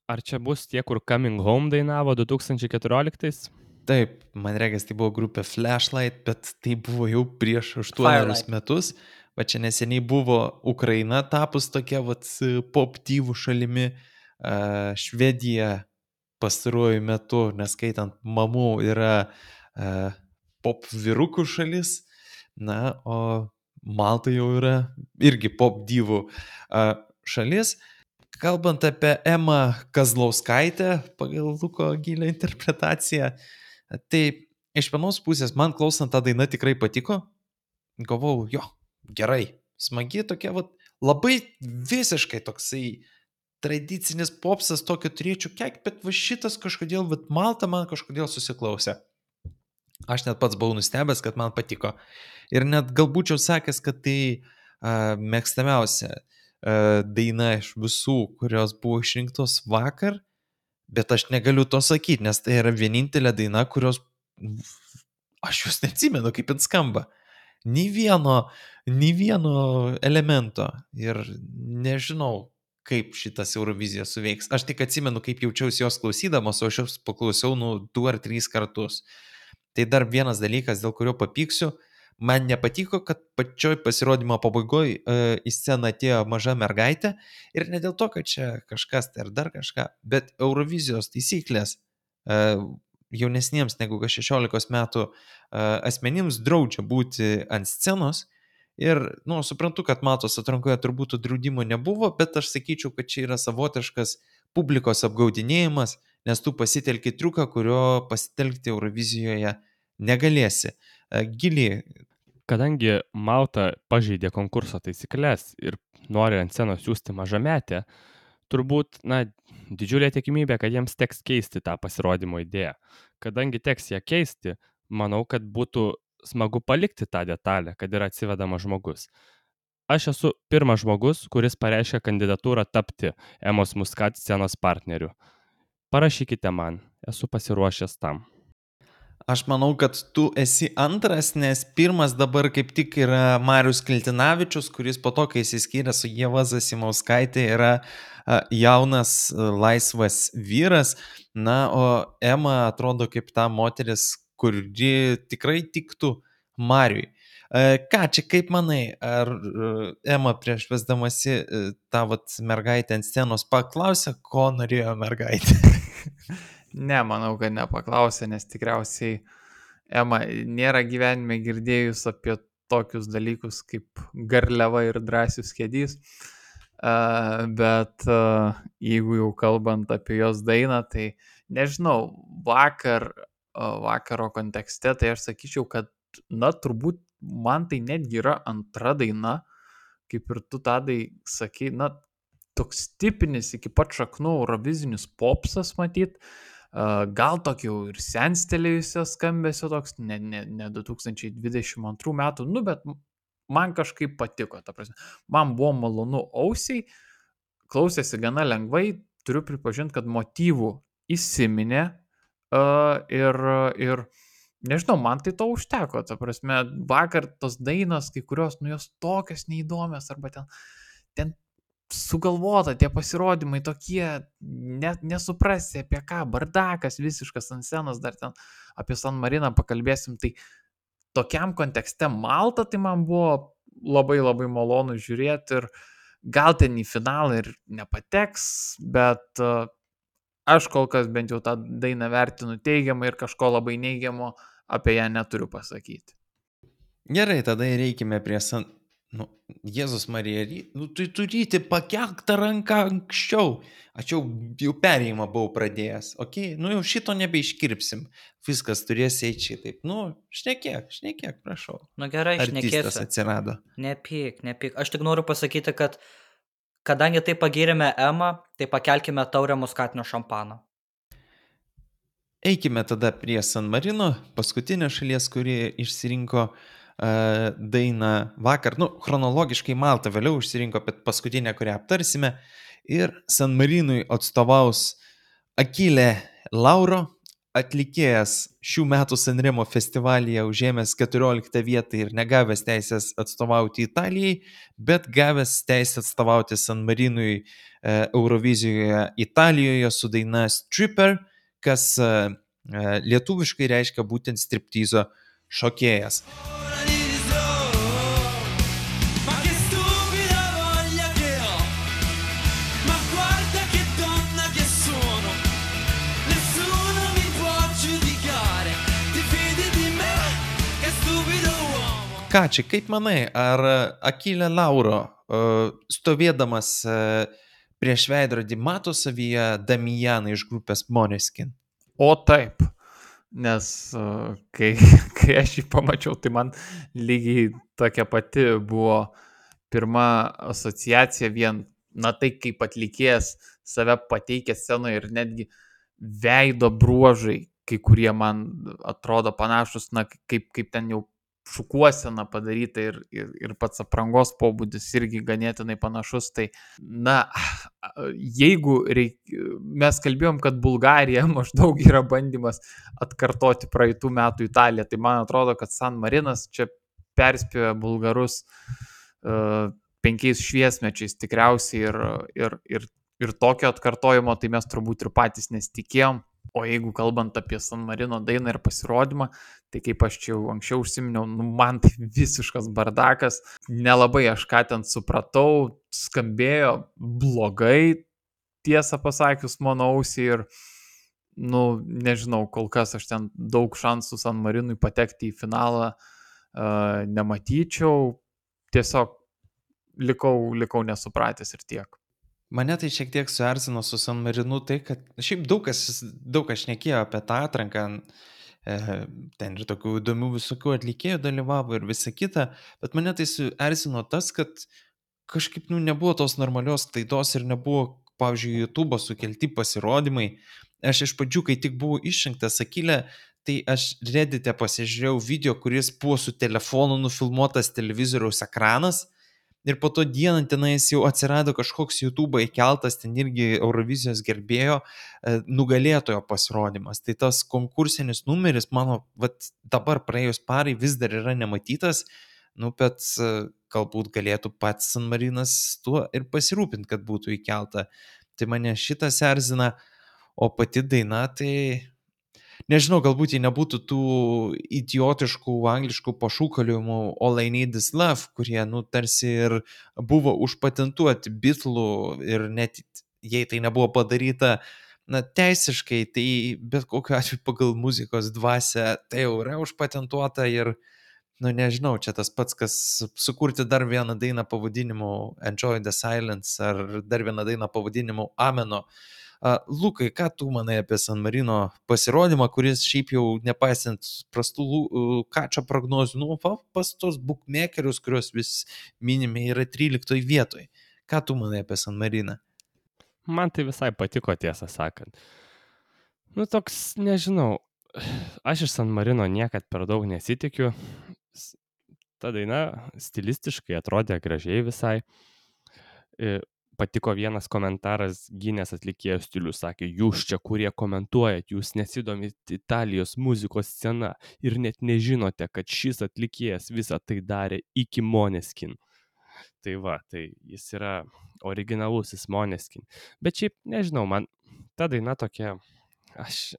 Ar čia bus tie, kur Coming Home dainavo 2014? Taip, man regis tai buvo grupė Flashlight, bet tai buvo jau prieš aštuonerius Firelight. metus. Va čia neseniai buvo Ukraina tapus tokia vat poptyvų šalimi, Švedija pastaruoju metu, neskaitant mamų, yra pop vyrukų šalis, na, o Malta jau yra irgi pop dyvų šalis. Kalbant apie Emą Kazlauskaitę, pagal Luko gilę interpretaciją, tai iš vienos pusės man klausant tą dainą tikrai patiko. Galvau, jo, gerai, smagi tokia, vat, labai visiškai toksai tradicinis popsas, tokio turėčiau kiek, bet va šitas kažkodėl, vat, Malta man kažkodėl susiklausė. Aš net pats buvau nustebęs, kad man patiko. Ir net galbūt jau sakęs, kad tai uh, mėgstamiausia uh, daina iš visų, kurios buvo išrinktos vakar, bet aš negaliu to sakyti, nes tai yra vienintelė daina, kurios aš jūs neatsimenu, kaip jis skamba. Nei vieno, nei vieno elemento. Ir nežinau, kaip šitas Eurovizija suveiks. Aš tik atsimenu, kaip jaučiausi jos klausydamas, o aš jos paklausiau, nu, du ar trys kartus. Tai dar vienas dalykas, dėl kurio papyksiu. Man nepatiko, kad pačioj pasirodymo pabaigoje į sceną atėjo maža mergaitė ir ne dėl to, kad čia kažkas tai ar dar kažką, bet Eurovizijos taisyklės e, jaunesniems negu 16 metų e, asmenims draudžia būti ant scenos ir, nu, suprantu, kad matos atrankoje turbūt tų draudimų nebuvo, bet aš sakyčiau, kad čia yra savotiškas publikos apgaudinėjimas, nes tu pasitelki triuką, kurio pasitelkti Eurovizijoje negalėsi. E, Giliai, Kadangi Malta pažeidė konkurso taisyklės ir nori ant scenos siūsti mažametę, turbūt, na, didžiulė tikimybė, kad jiems teks keisti tą pasirodymo idėją. Kadangi teks ją keisti, manau, kad būtų smagu palikti tą detalę, kad yra atsivedamas žmogus. Aš esu pirmas žmogus, kuris pareiškia kandidatūrą tapti Emos Muskat scenos partneriu. Parašykite man, esu pasiruošęs tam. Aš manau, kad tu esi antras, nes pirmas dabar kaip tik yra Marius Kiltinavičius, kuris po to, kai įsiskyrė su Jeva Zasimauskaitė, yra jaunas laisvas vyras. Na, o Ema atrodo kaip ta moteris, kuri tikrai tiktų Mariui. Ką čia, kaip manai, ar Ema prieš vesdamasi tą vat mergaitę ant scenos paklausė, ko norėjo mergaitė? [LAUGHS] Ne, manau, kad nepaklausė, nes tikriausiai Ema nėra gyvenime girdėjus apie tokius dalykus kaip garliava ir drąsius kėdys. Uh, bet uh, jeigu jau kalbant apie jos dainą, tai nežinau, vakar, uh, vakaro kontekste, tai aš sakyčiau, kad, na, turbūt man tai netgi yra antra daina, kaip ir tu tadai sakai, na, toks tipinis iki pat šaknų eurovizinis popsas matyt, uh, gal tokio ir senstelėjusio skambesio toks, ne, ne, ne 2022 metų, nu, bet man kažkaip patiko, ta prasme. Man buvo malonu ausiai, klausėsi gana lengvai, turiu pripažinti, kad motyvų įsiminė uh, ir, ir nežinau, man tai to užteko, ta prasme, vakar tos dainos, kai kurios, nu jos tokios neįdomios, arba ten, ten sugalvota, tie pasirodymai tokie, net nesuprasi apie ką, bardakas visiškas ant scenos, dar ten apie San Mariną pakalbėsim, tai tokiam kontekste Malta, tai man buvo labai labai malonu žiūrėti ir gal ten į finalą ir nepateks, bet uh, aš kol kas bent jau tą dainą vertinu teigiamai ir kažko labai neigiamo apie ją neturiu pasakyti. Gerai, tada reikime prie San... Nu, Jėzus Marija, nu, tu turėti pakelk tą ranką anksčiau. Aš jau, jau perėjimą buvau pradėjęs. Ok, nu jau šito nebeiškirpsim. Viskas turės eiti šitaip. Nu, šnekėk, šnekėk, prašau. Nu gerai, Artistas šnekėsiu. atsirado. Nepyk, nepyk. Aš tik noriu pasakyti, kad kadangi tai pagirėme Emą, tai pakelkime taurę muskatinio šampano. Eikime tada prie San Marino, paskutinė šalies, kuri išsirinko uh, dainą vakar. Nu, chronologiškai Malta vėliau išsirinko, bet paskutinė, kurią aptarsime. Ir San Marinui atstovaus Akilė Lauro, atlikėjas šių metų Sanremo festivalyje užėmęs 14 vietą ir negavęs teisės atstovauti Italijai, bet gavęs teisę atstovauti San Marinui e, Eurovizijoje Italijoje su daina Stripper, kas e, e, lietuviškai reiškia būtent striptyzo šokėjas. Ką čia, kaip manai, ar Akilė Lauro e, stovėdamas e, prieš veidrodį mato savyje Damijaną iš grupės Moneskin? O taip, nes uh, kai, [LAUGHS] kai aš jį pamačiau, tai man lygiai tokia pati buvo pirma asociacija vien, na tai kaip atlikėjas save pateikia scenoje ir netgi veido bruožai, kai kurie man atrodo panašus, na kaip, kaip ten jau šukuosena padaryta ir, ir, ir pats aprangos pobūdis irgi ganėtinai panašus. Tai, na, jeigu reik, mes kalbėjom, kad Bulgarija [LAUGHS] maždaug yra bandymas atkartoti praeitų metų Italiją, tai man atrodo, kad San Marinas čia perspėjo bulgarus uh, penkiais šviesmečiais tikriausiai ir, ir, ir, ir tokio atkartojimo tai mes turbūt ir patys nesitikėjom. O jeigu kalbant apie San Marino dainą ir pasirodymą, tai kaip aš čia jau anksčiau užsiminiau, nu, man tai visiškas bardakas, nelabai aš ką ten supratau, skambėjo blogai, tiesą pasakius, mano ausį ir, nu, nežinau, kol kas aš ten daug šansų San Marinui patekti į finalą uh, nematyčiau, tiesiog likau, likau nesupratęs ir tiek. Mane tai šiek tiek suerzino su San Marinu tai, kad šiaip daug kas, daug kas šnekėjo apie tą atranką, e, ten ir tokių įdomių visokių atlikėjų dalyvavo ir visa kita, bet mane tai suerzino tas, kad kažkaip nu, nebuvo tos normalios klaidos ir nebuvo, pavyzdžiui, YouTube sukelti pasirodymai. Aš iš pradžių, kai tik buvau išrinktas Akilė, tai aš Reddit'e pasižiūrėjau video, kuris buvo su telefonu nufilmuotas televizoriaus ekranas Ir po to dieną tenais jau atsirado kažkoks YouTube įkeltas, ten irgi Eurovizijos gerbėjo e, nugalėtojo pasirodymas. Tai tas konkursinis numeris, mano, vat, dabar praėjus parai vis dar yra nematytas, nu, bet e, galbūt galėtų pats San Marinas tuo ir pasirūpinti, kad būtų įkelta. Tai mane šitas erzina, o pati daina, tai nežinau, galbūt jei nebūtų tų idiotiškų angliškų pašūkaliumų All I Need is Love, kurie, nu, tarsi ir buvo užpatentuoti bitlų ir net jei tai nebuvo padaryta, na, teisiškai, tai bet kokiu atveju pagal muzikos dvasę tai jau yra užpatentuota ir, nu, nežinau, čia tas pats, kas sukurti dar vieną dainą pavadinimu Enjoy the Silence ar dar vieną dainą pavadinimu Ameno. Uh, Lukai, ką tu manai apie San Marino pasirodymą, kuris šiaip jau nepaisant prastų uh, kačio prognozių, nu, pa, pas tos bookmakerius, kuriuos vis minime, yra 13 vietoje. Ką tu manai apie San Mariną? Man tai visai patiko, tiesą sakant. Nu, toks, nežinau, aš iš San Marino niekad per daug nesitikiu. Ta daina stilistiškai atrodė gražiai visai. Patiko vienas komentaras gynės atlikėjo stilių, sakė, jūs čia, kurie komentuojat, jūs nesidomit Italijos muzikos scena ir net nežinote, kad šis atlikėjas visą tai darė iki Moneskin. Tai va, tai jis yra originalusis Moneskin. Bet šiaip, nežinau, man ta daina tokia, aš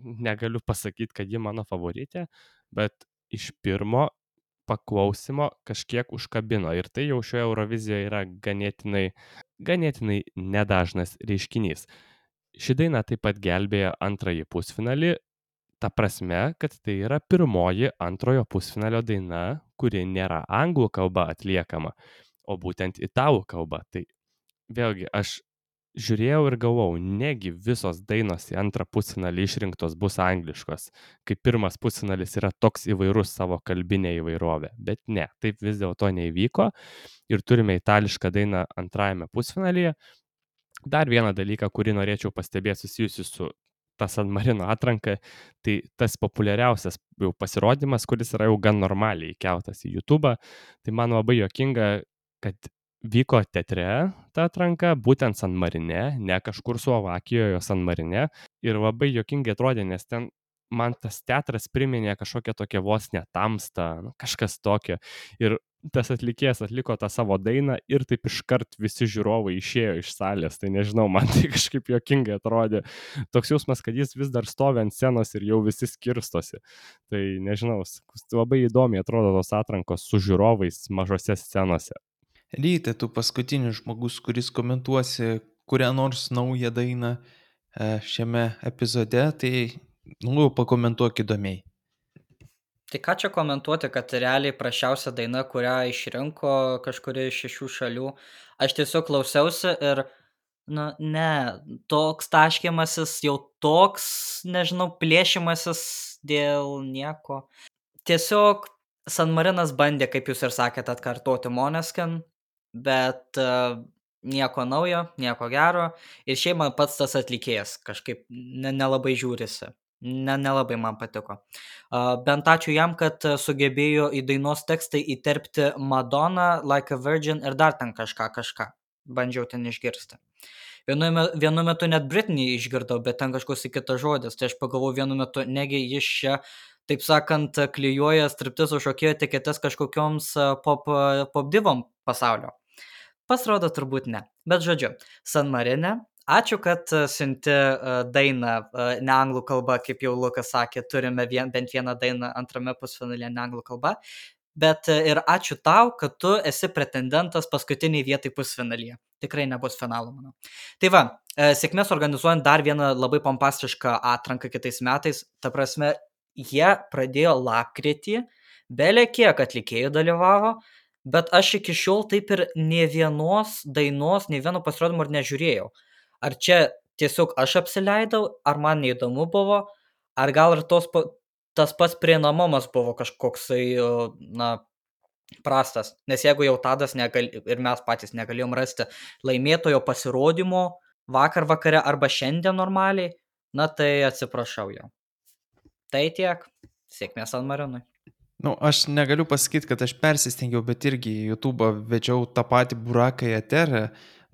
negaliu pasakyti, kad ji mano favoritė, bet iš pirmo paklausimo kažkiek užkabino. Ir tai jau šioje Eurovizijoje yra ganėtinai, ganėtinai nedažnas reiškinys. Ši daina taip pat gelbėja antrąjį pusfinalį, ta prasme, kad tai yra pirmoji antrojo pusfinalio daina, kuri nėra anglų kalba atliekama, o būtent italų kalba. Tai vėlgi aš žiūrėjau ir galvojau, negi visos dainos į antrą pusfinalį išrinktos bus angliškos, kai pirmas pusfinalis yra toks įvairus savo kalbinė įvairovė. Bet ne, taip vis dėlto neįvyko ir turime itališką dainą antrajame pusfinalyje. Dar vieną dalyką, kurį norėčiau pastebėti susijusiu su ta San Marino atranka, tai tas populiariausias jau pasirodymas, kuris yra jau gan normaliai įkeltas į YouTube, tai man labai jokinga, kad vyko teatre ta atranka, būtent San Marine, ne kažkur Slovakijoje, o San Marine. Ir labai jokingai atrodė, nes ten man tas teatras priminė kažkokią tokią vos netamstą, nu, kažkas tokio. Ir tas atlikėjas atliko tą savo dainą ir taip iškart visi žiūrovai išėjo iš salės. Tai nežinau, man tai [LAUGHS] kažkaip jokingai atrodė. Toks jausmas, kad jis vis dar stovi ant scenos ir jau visi skirstosi. Tai nežinau, labai įdomiai atrodo tos atrankos su žiūrovais mažose scenose. Ryte, tu paskutinis žmogus, kuris komentuosi kurią nors naują dainą e, šiame epizode, tai, nu, pakomentuok įdomiai. Tai ką čia komentuoti, kad realiai prašiausia daina, kurią išrinko kažkuri iš šešių šalių. Aš tiesiog klausiausi ir, na, ne, toks taškimasis, jau toks, nežinau, plėšimasis dėl nieko. Tiesiog San Marinas bandė, kaip jūs ir sakėte, atkartoti Moneskin, bet nieko naujo, nieko gero. Ir šiaip man pats tas atlikėjas kažkaip ne- nelabai žiūrisi. Ne, nelabai man patiko. Bent ačiū jam, kad sugebėjo į dainos tekstą įterpti Madonna, Like a Virgin ir dar ten kažką, kažką. Bandžiau ten išgirsti. Vienu, vienu metu net Britney išgirdau, bet ten kažkoks į kitas žodis. Tai aš pagalvojau vienu metu, negi jis čia, taip sakant, klyjuoja striptizo šokėjo etiketes kažkokioms pop, pop divom pasaulio. Pasirodo, turbūt ne. Bet žodžiu, San Marine. Ačiū, kad a, siunti a, dainą a, ne anglų kalba, kaip jau Lukas sakė, turime vien, bent vieną dainą antrame pusfinalyje ne anglų kalba. Bet ir ačiū tau, kad tu esi pretendentas paskutiniai vietai pusfinalyje. Tikrai nebus finalo, manau. Tai va, e, sėkmės organizuojant dar vieną labai pompastišką atranką kitais metais. Ta prasme, jie pradėjo lapkritį, belė kiek atlikėjų dalyvavo, bet aš iki šiol taip ir ne vienos dainos, ne vieno pasirodymo ir nežiūrėjau. Ar čia tiesiog aš apsileidau, ar man neįdomu buvo, ar gal ir tos, tas pats prieinamumas buvo kažkoksai, na, prastas. Nes jeigu jau Tadas negal, ir mes patys negalėjom rasti laimėtojo pasirodymo vakar vakare arba šiandien normaliai, na tai atsiprašau jau. Tai tiek. Sėkmės San Marinui. Nu, aš negaliu pasakyti, kad aš persistengiau, bet irgi į YouTube vedžiau tą patį buraką į eterą.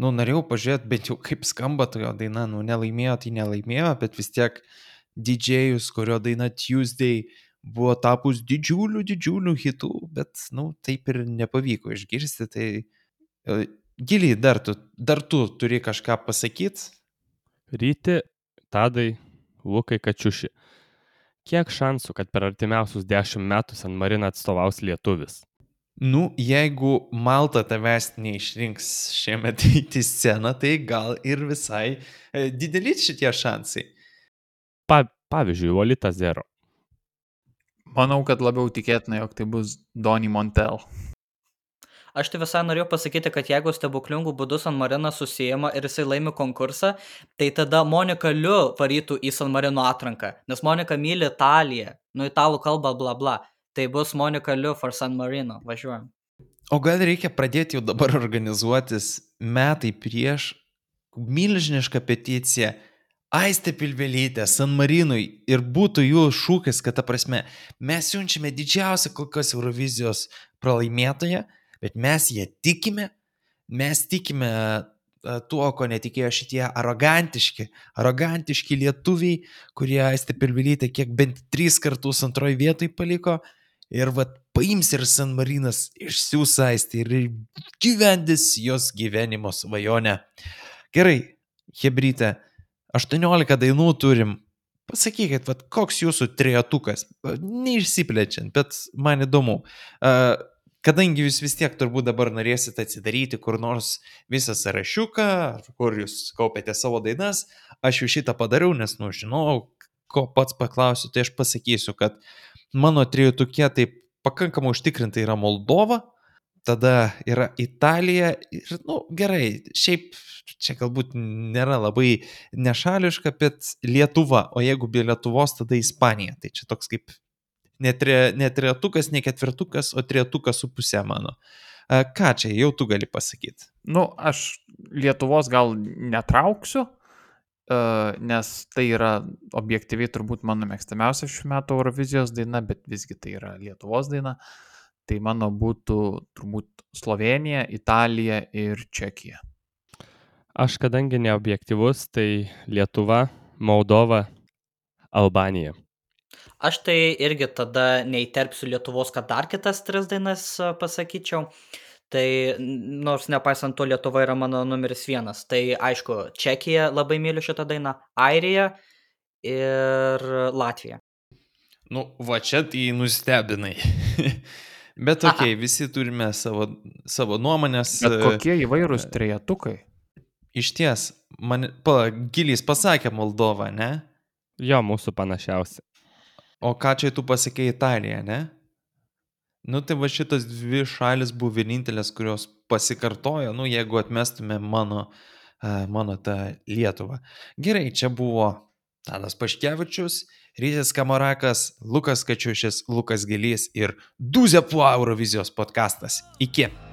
Nu, norėjau pažiūrėti bent jau kaip skamba tojo daina. Nu, nelaimėjo, tai nelaimėjo, bet vis tiek didžėjus, kurio daina Tuesday buvo tapus didžiuliu, didžiuliu hitu, bet, nu, taip ir nepavyko išgirsti. Tai e, giliai dar tu, dar tu turi kažką pasakyti. Ryti, Tadai, Lukai Kačiuši. Kiek šansų, kad per artimiausius dešimt metų San Marina atstovaus lietuvis? Nu, jeigu Malta tavęs neišrinks šiemet [LAUGHS] į sceną, tai gal ir visai e, dideli šitie šansai. Pa, pavyzdžiui, Lolita Zero. Manau, kad labiau tikėtina, jog tai bus Donny Montel. Aš tai visai norėjau pasakyti, kad jeigu stebuklingų būdų San Marinas susijama ir jisai laimi konkursą, tai tada Monika Liu varytų į San Marino atranką, nes Monika myli Italiją, nu italų kalbą bla bla. Tai bus Monika Liu for San Marino, važiuojam. O gal reikia pradėti jau dabar organizuotis metai prieš milžinišką peticiją Aistė Pilvelytė, San Marinui ir būtų jų šūkis, kad ta prasme, mes siunčiame didžiausią kol kas Eurovizijos pralaimėtoją, bet mes ją tikime, mes tikime e, tuo, ko netikėjo šitie arogantiški, arogantiški lietuviai, kurie Aistė Pilvelytė kiek bent tris kartus antroji vietoj paliko ir vad paims ir San Marinas išsiūs Aistė ir gyvendys jos gyvenimo svajonę. Gerai, Hebrytė, 18 dainų turim. Pasakykit, vat, koks jūsų trejetukas, neišsiplečiant, bet man įdomu. Uh, kadangi jūs vis tiek turbūt dabar norėsite atsidaryti kur nors visą sąrašiuką, kur jūs kaupėte savo dainas, aš jau šitą padariau, nes, nu, žinau, ko pats paklausiu, tai aš pasakysiu, kad mano trejetukė taip pakankamai užtikrintai yra Moldova, tada yra Italija ir, nu, gerai, šiaip čia galbūt nėra labai nešališka, bet Lietuva, o jeigu be Lietuvos, tada Ispanija. Tai čia toks kaip ne, tre, ne trejetukas, ne ketvirtukas, o trejetukas su pusė mano. A, Ką čia jau tu gali pasakyti? Nu, aš Lietuvos gal netrauksiu, nes tai yra objektyviai turbūt mano mėgstamiausia šių metų Eurovizijos daina, bet visgi tai yra Lietuvos daina. Tai mano būtų turbūt Slovenija, Italija ir Čekija. Aš kadangi neobjektivus, tai Lietuva, Moldova, Albanija. Aš tai irgi tada neįterpsiu Lietuvos, kad dar kitas tris dainas pasakyčiau. Tai nors nepaisant to Lietuva yra mano numeris vienas. Tai aišku, Čekija labai myliu šitą dainą, Airija ir Latvija. Nu, va čia tai nustebinai. [LAUGHS] Bet Aha. okei, okay, visi turime savo, savo nuomonės. Bet kokie įvairūs trejetukai? Iš ties, man, pala, Gilys pasakė Moldova, ne? Jo, mūsų panašiausi. O ką čia tu pasakė Italija, ne? Nu tai va šitas dvi šalis buvo vienintelės, kurios pasikartojo, nu jeigu atmestume mano, uh, mano tą Lietuvą. Gerai, čia buvo Tadas Paškevičius, Rytis Kamarakas, Lukas Kačiušis, Lukas Gilys ir Duzė Puo Eurovizijos podkastas. Iki.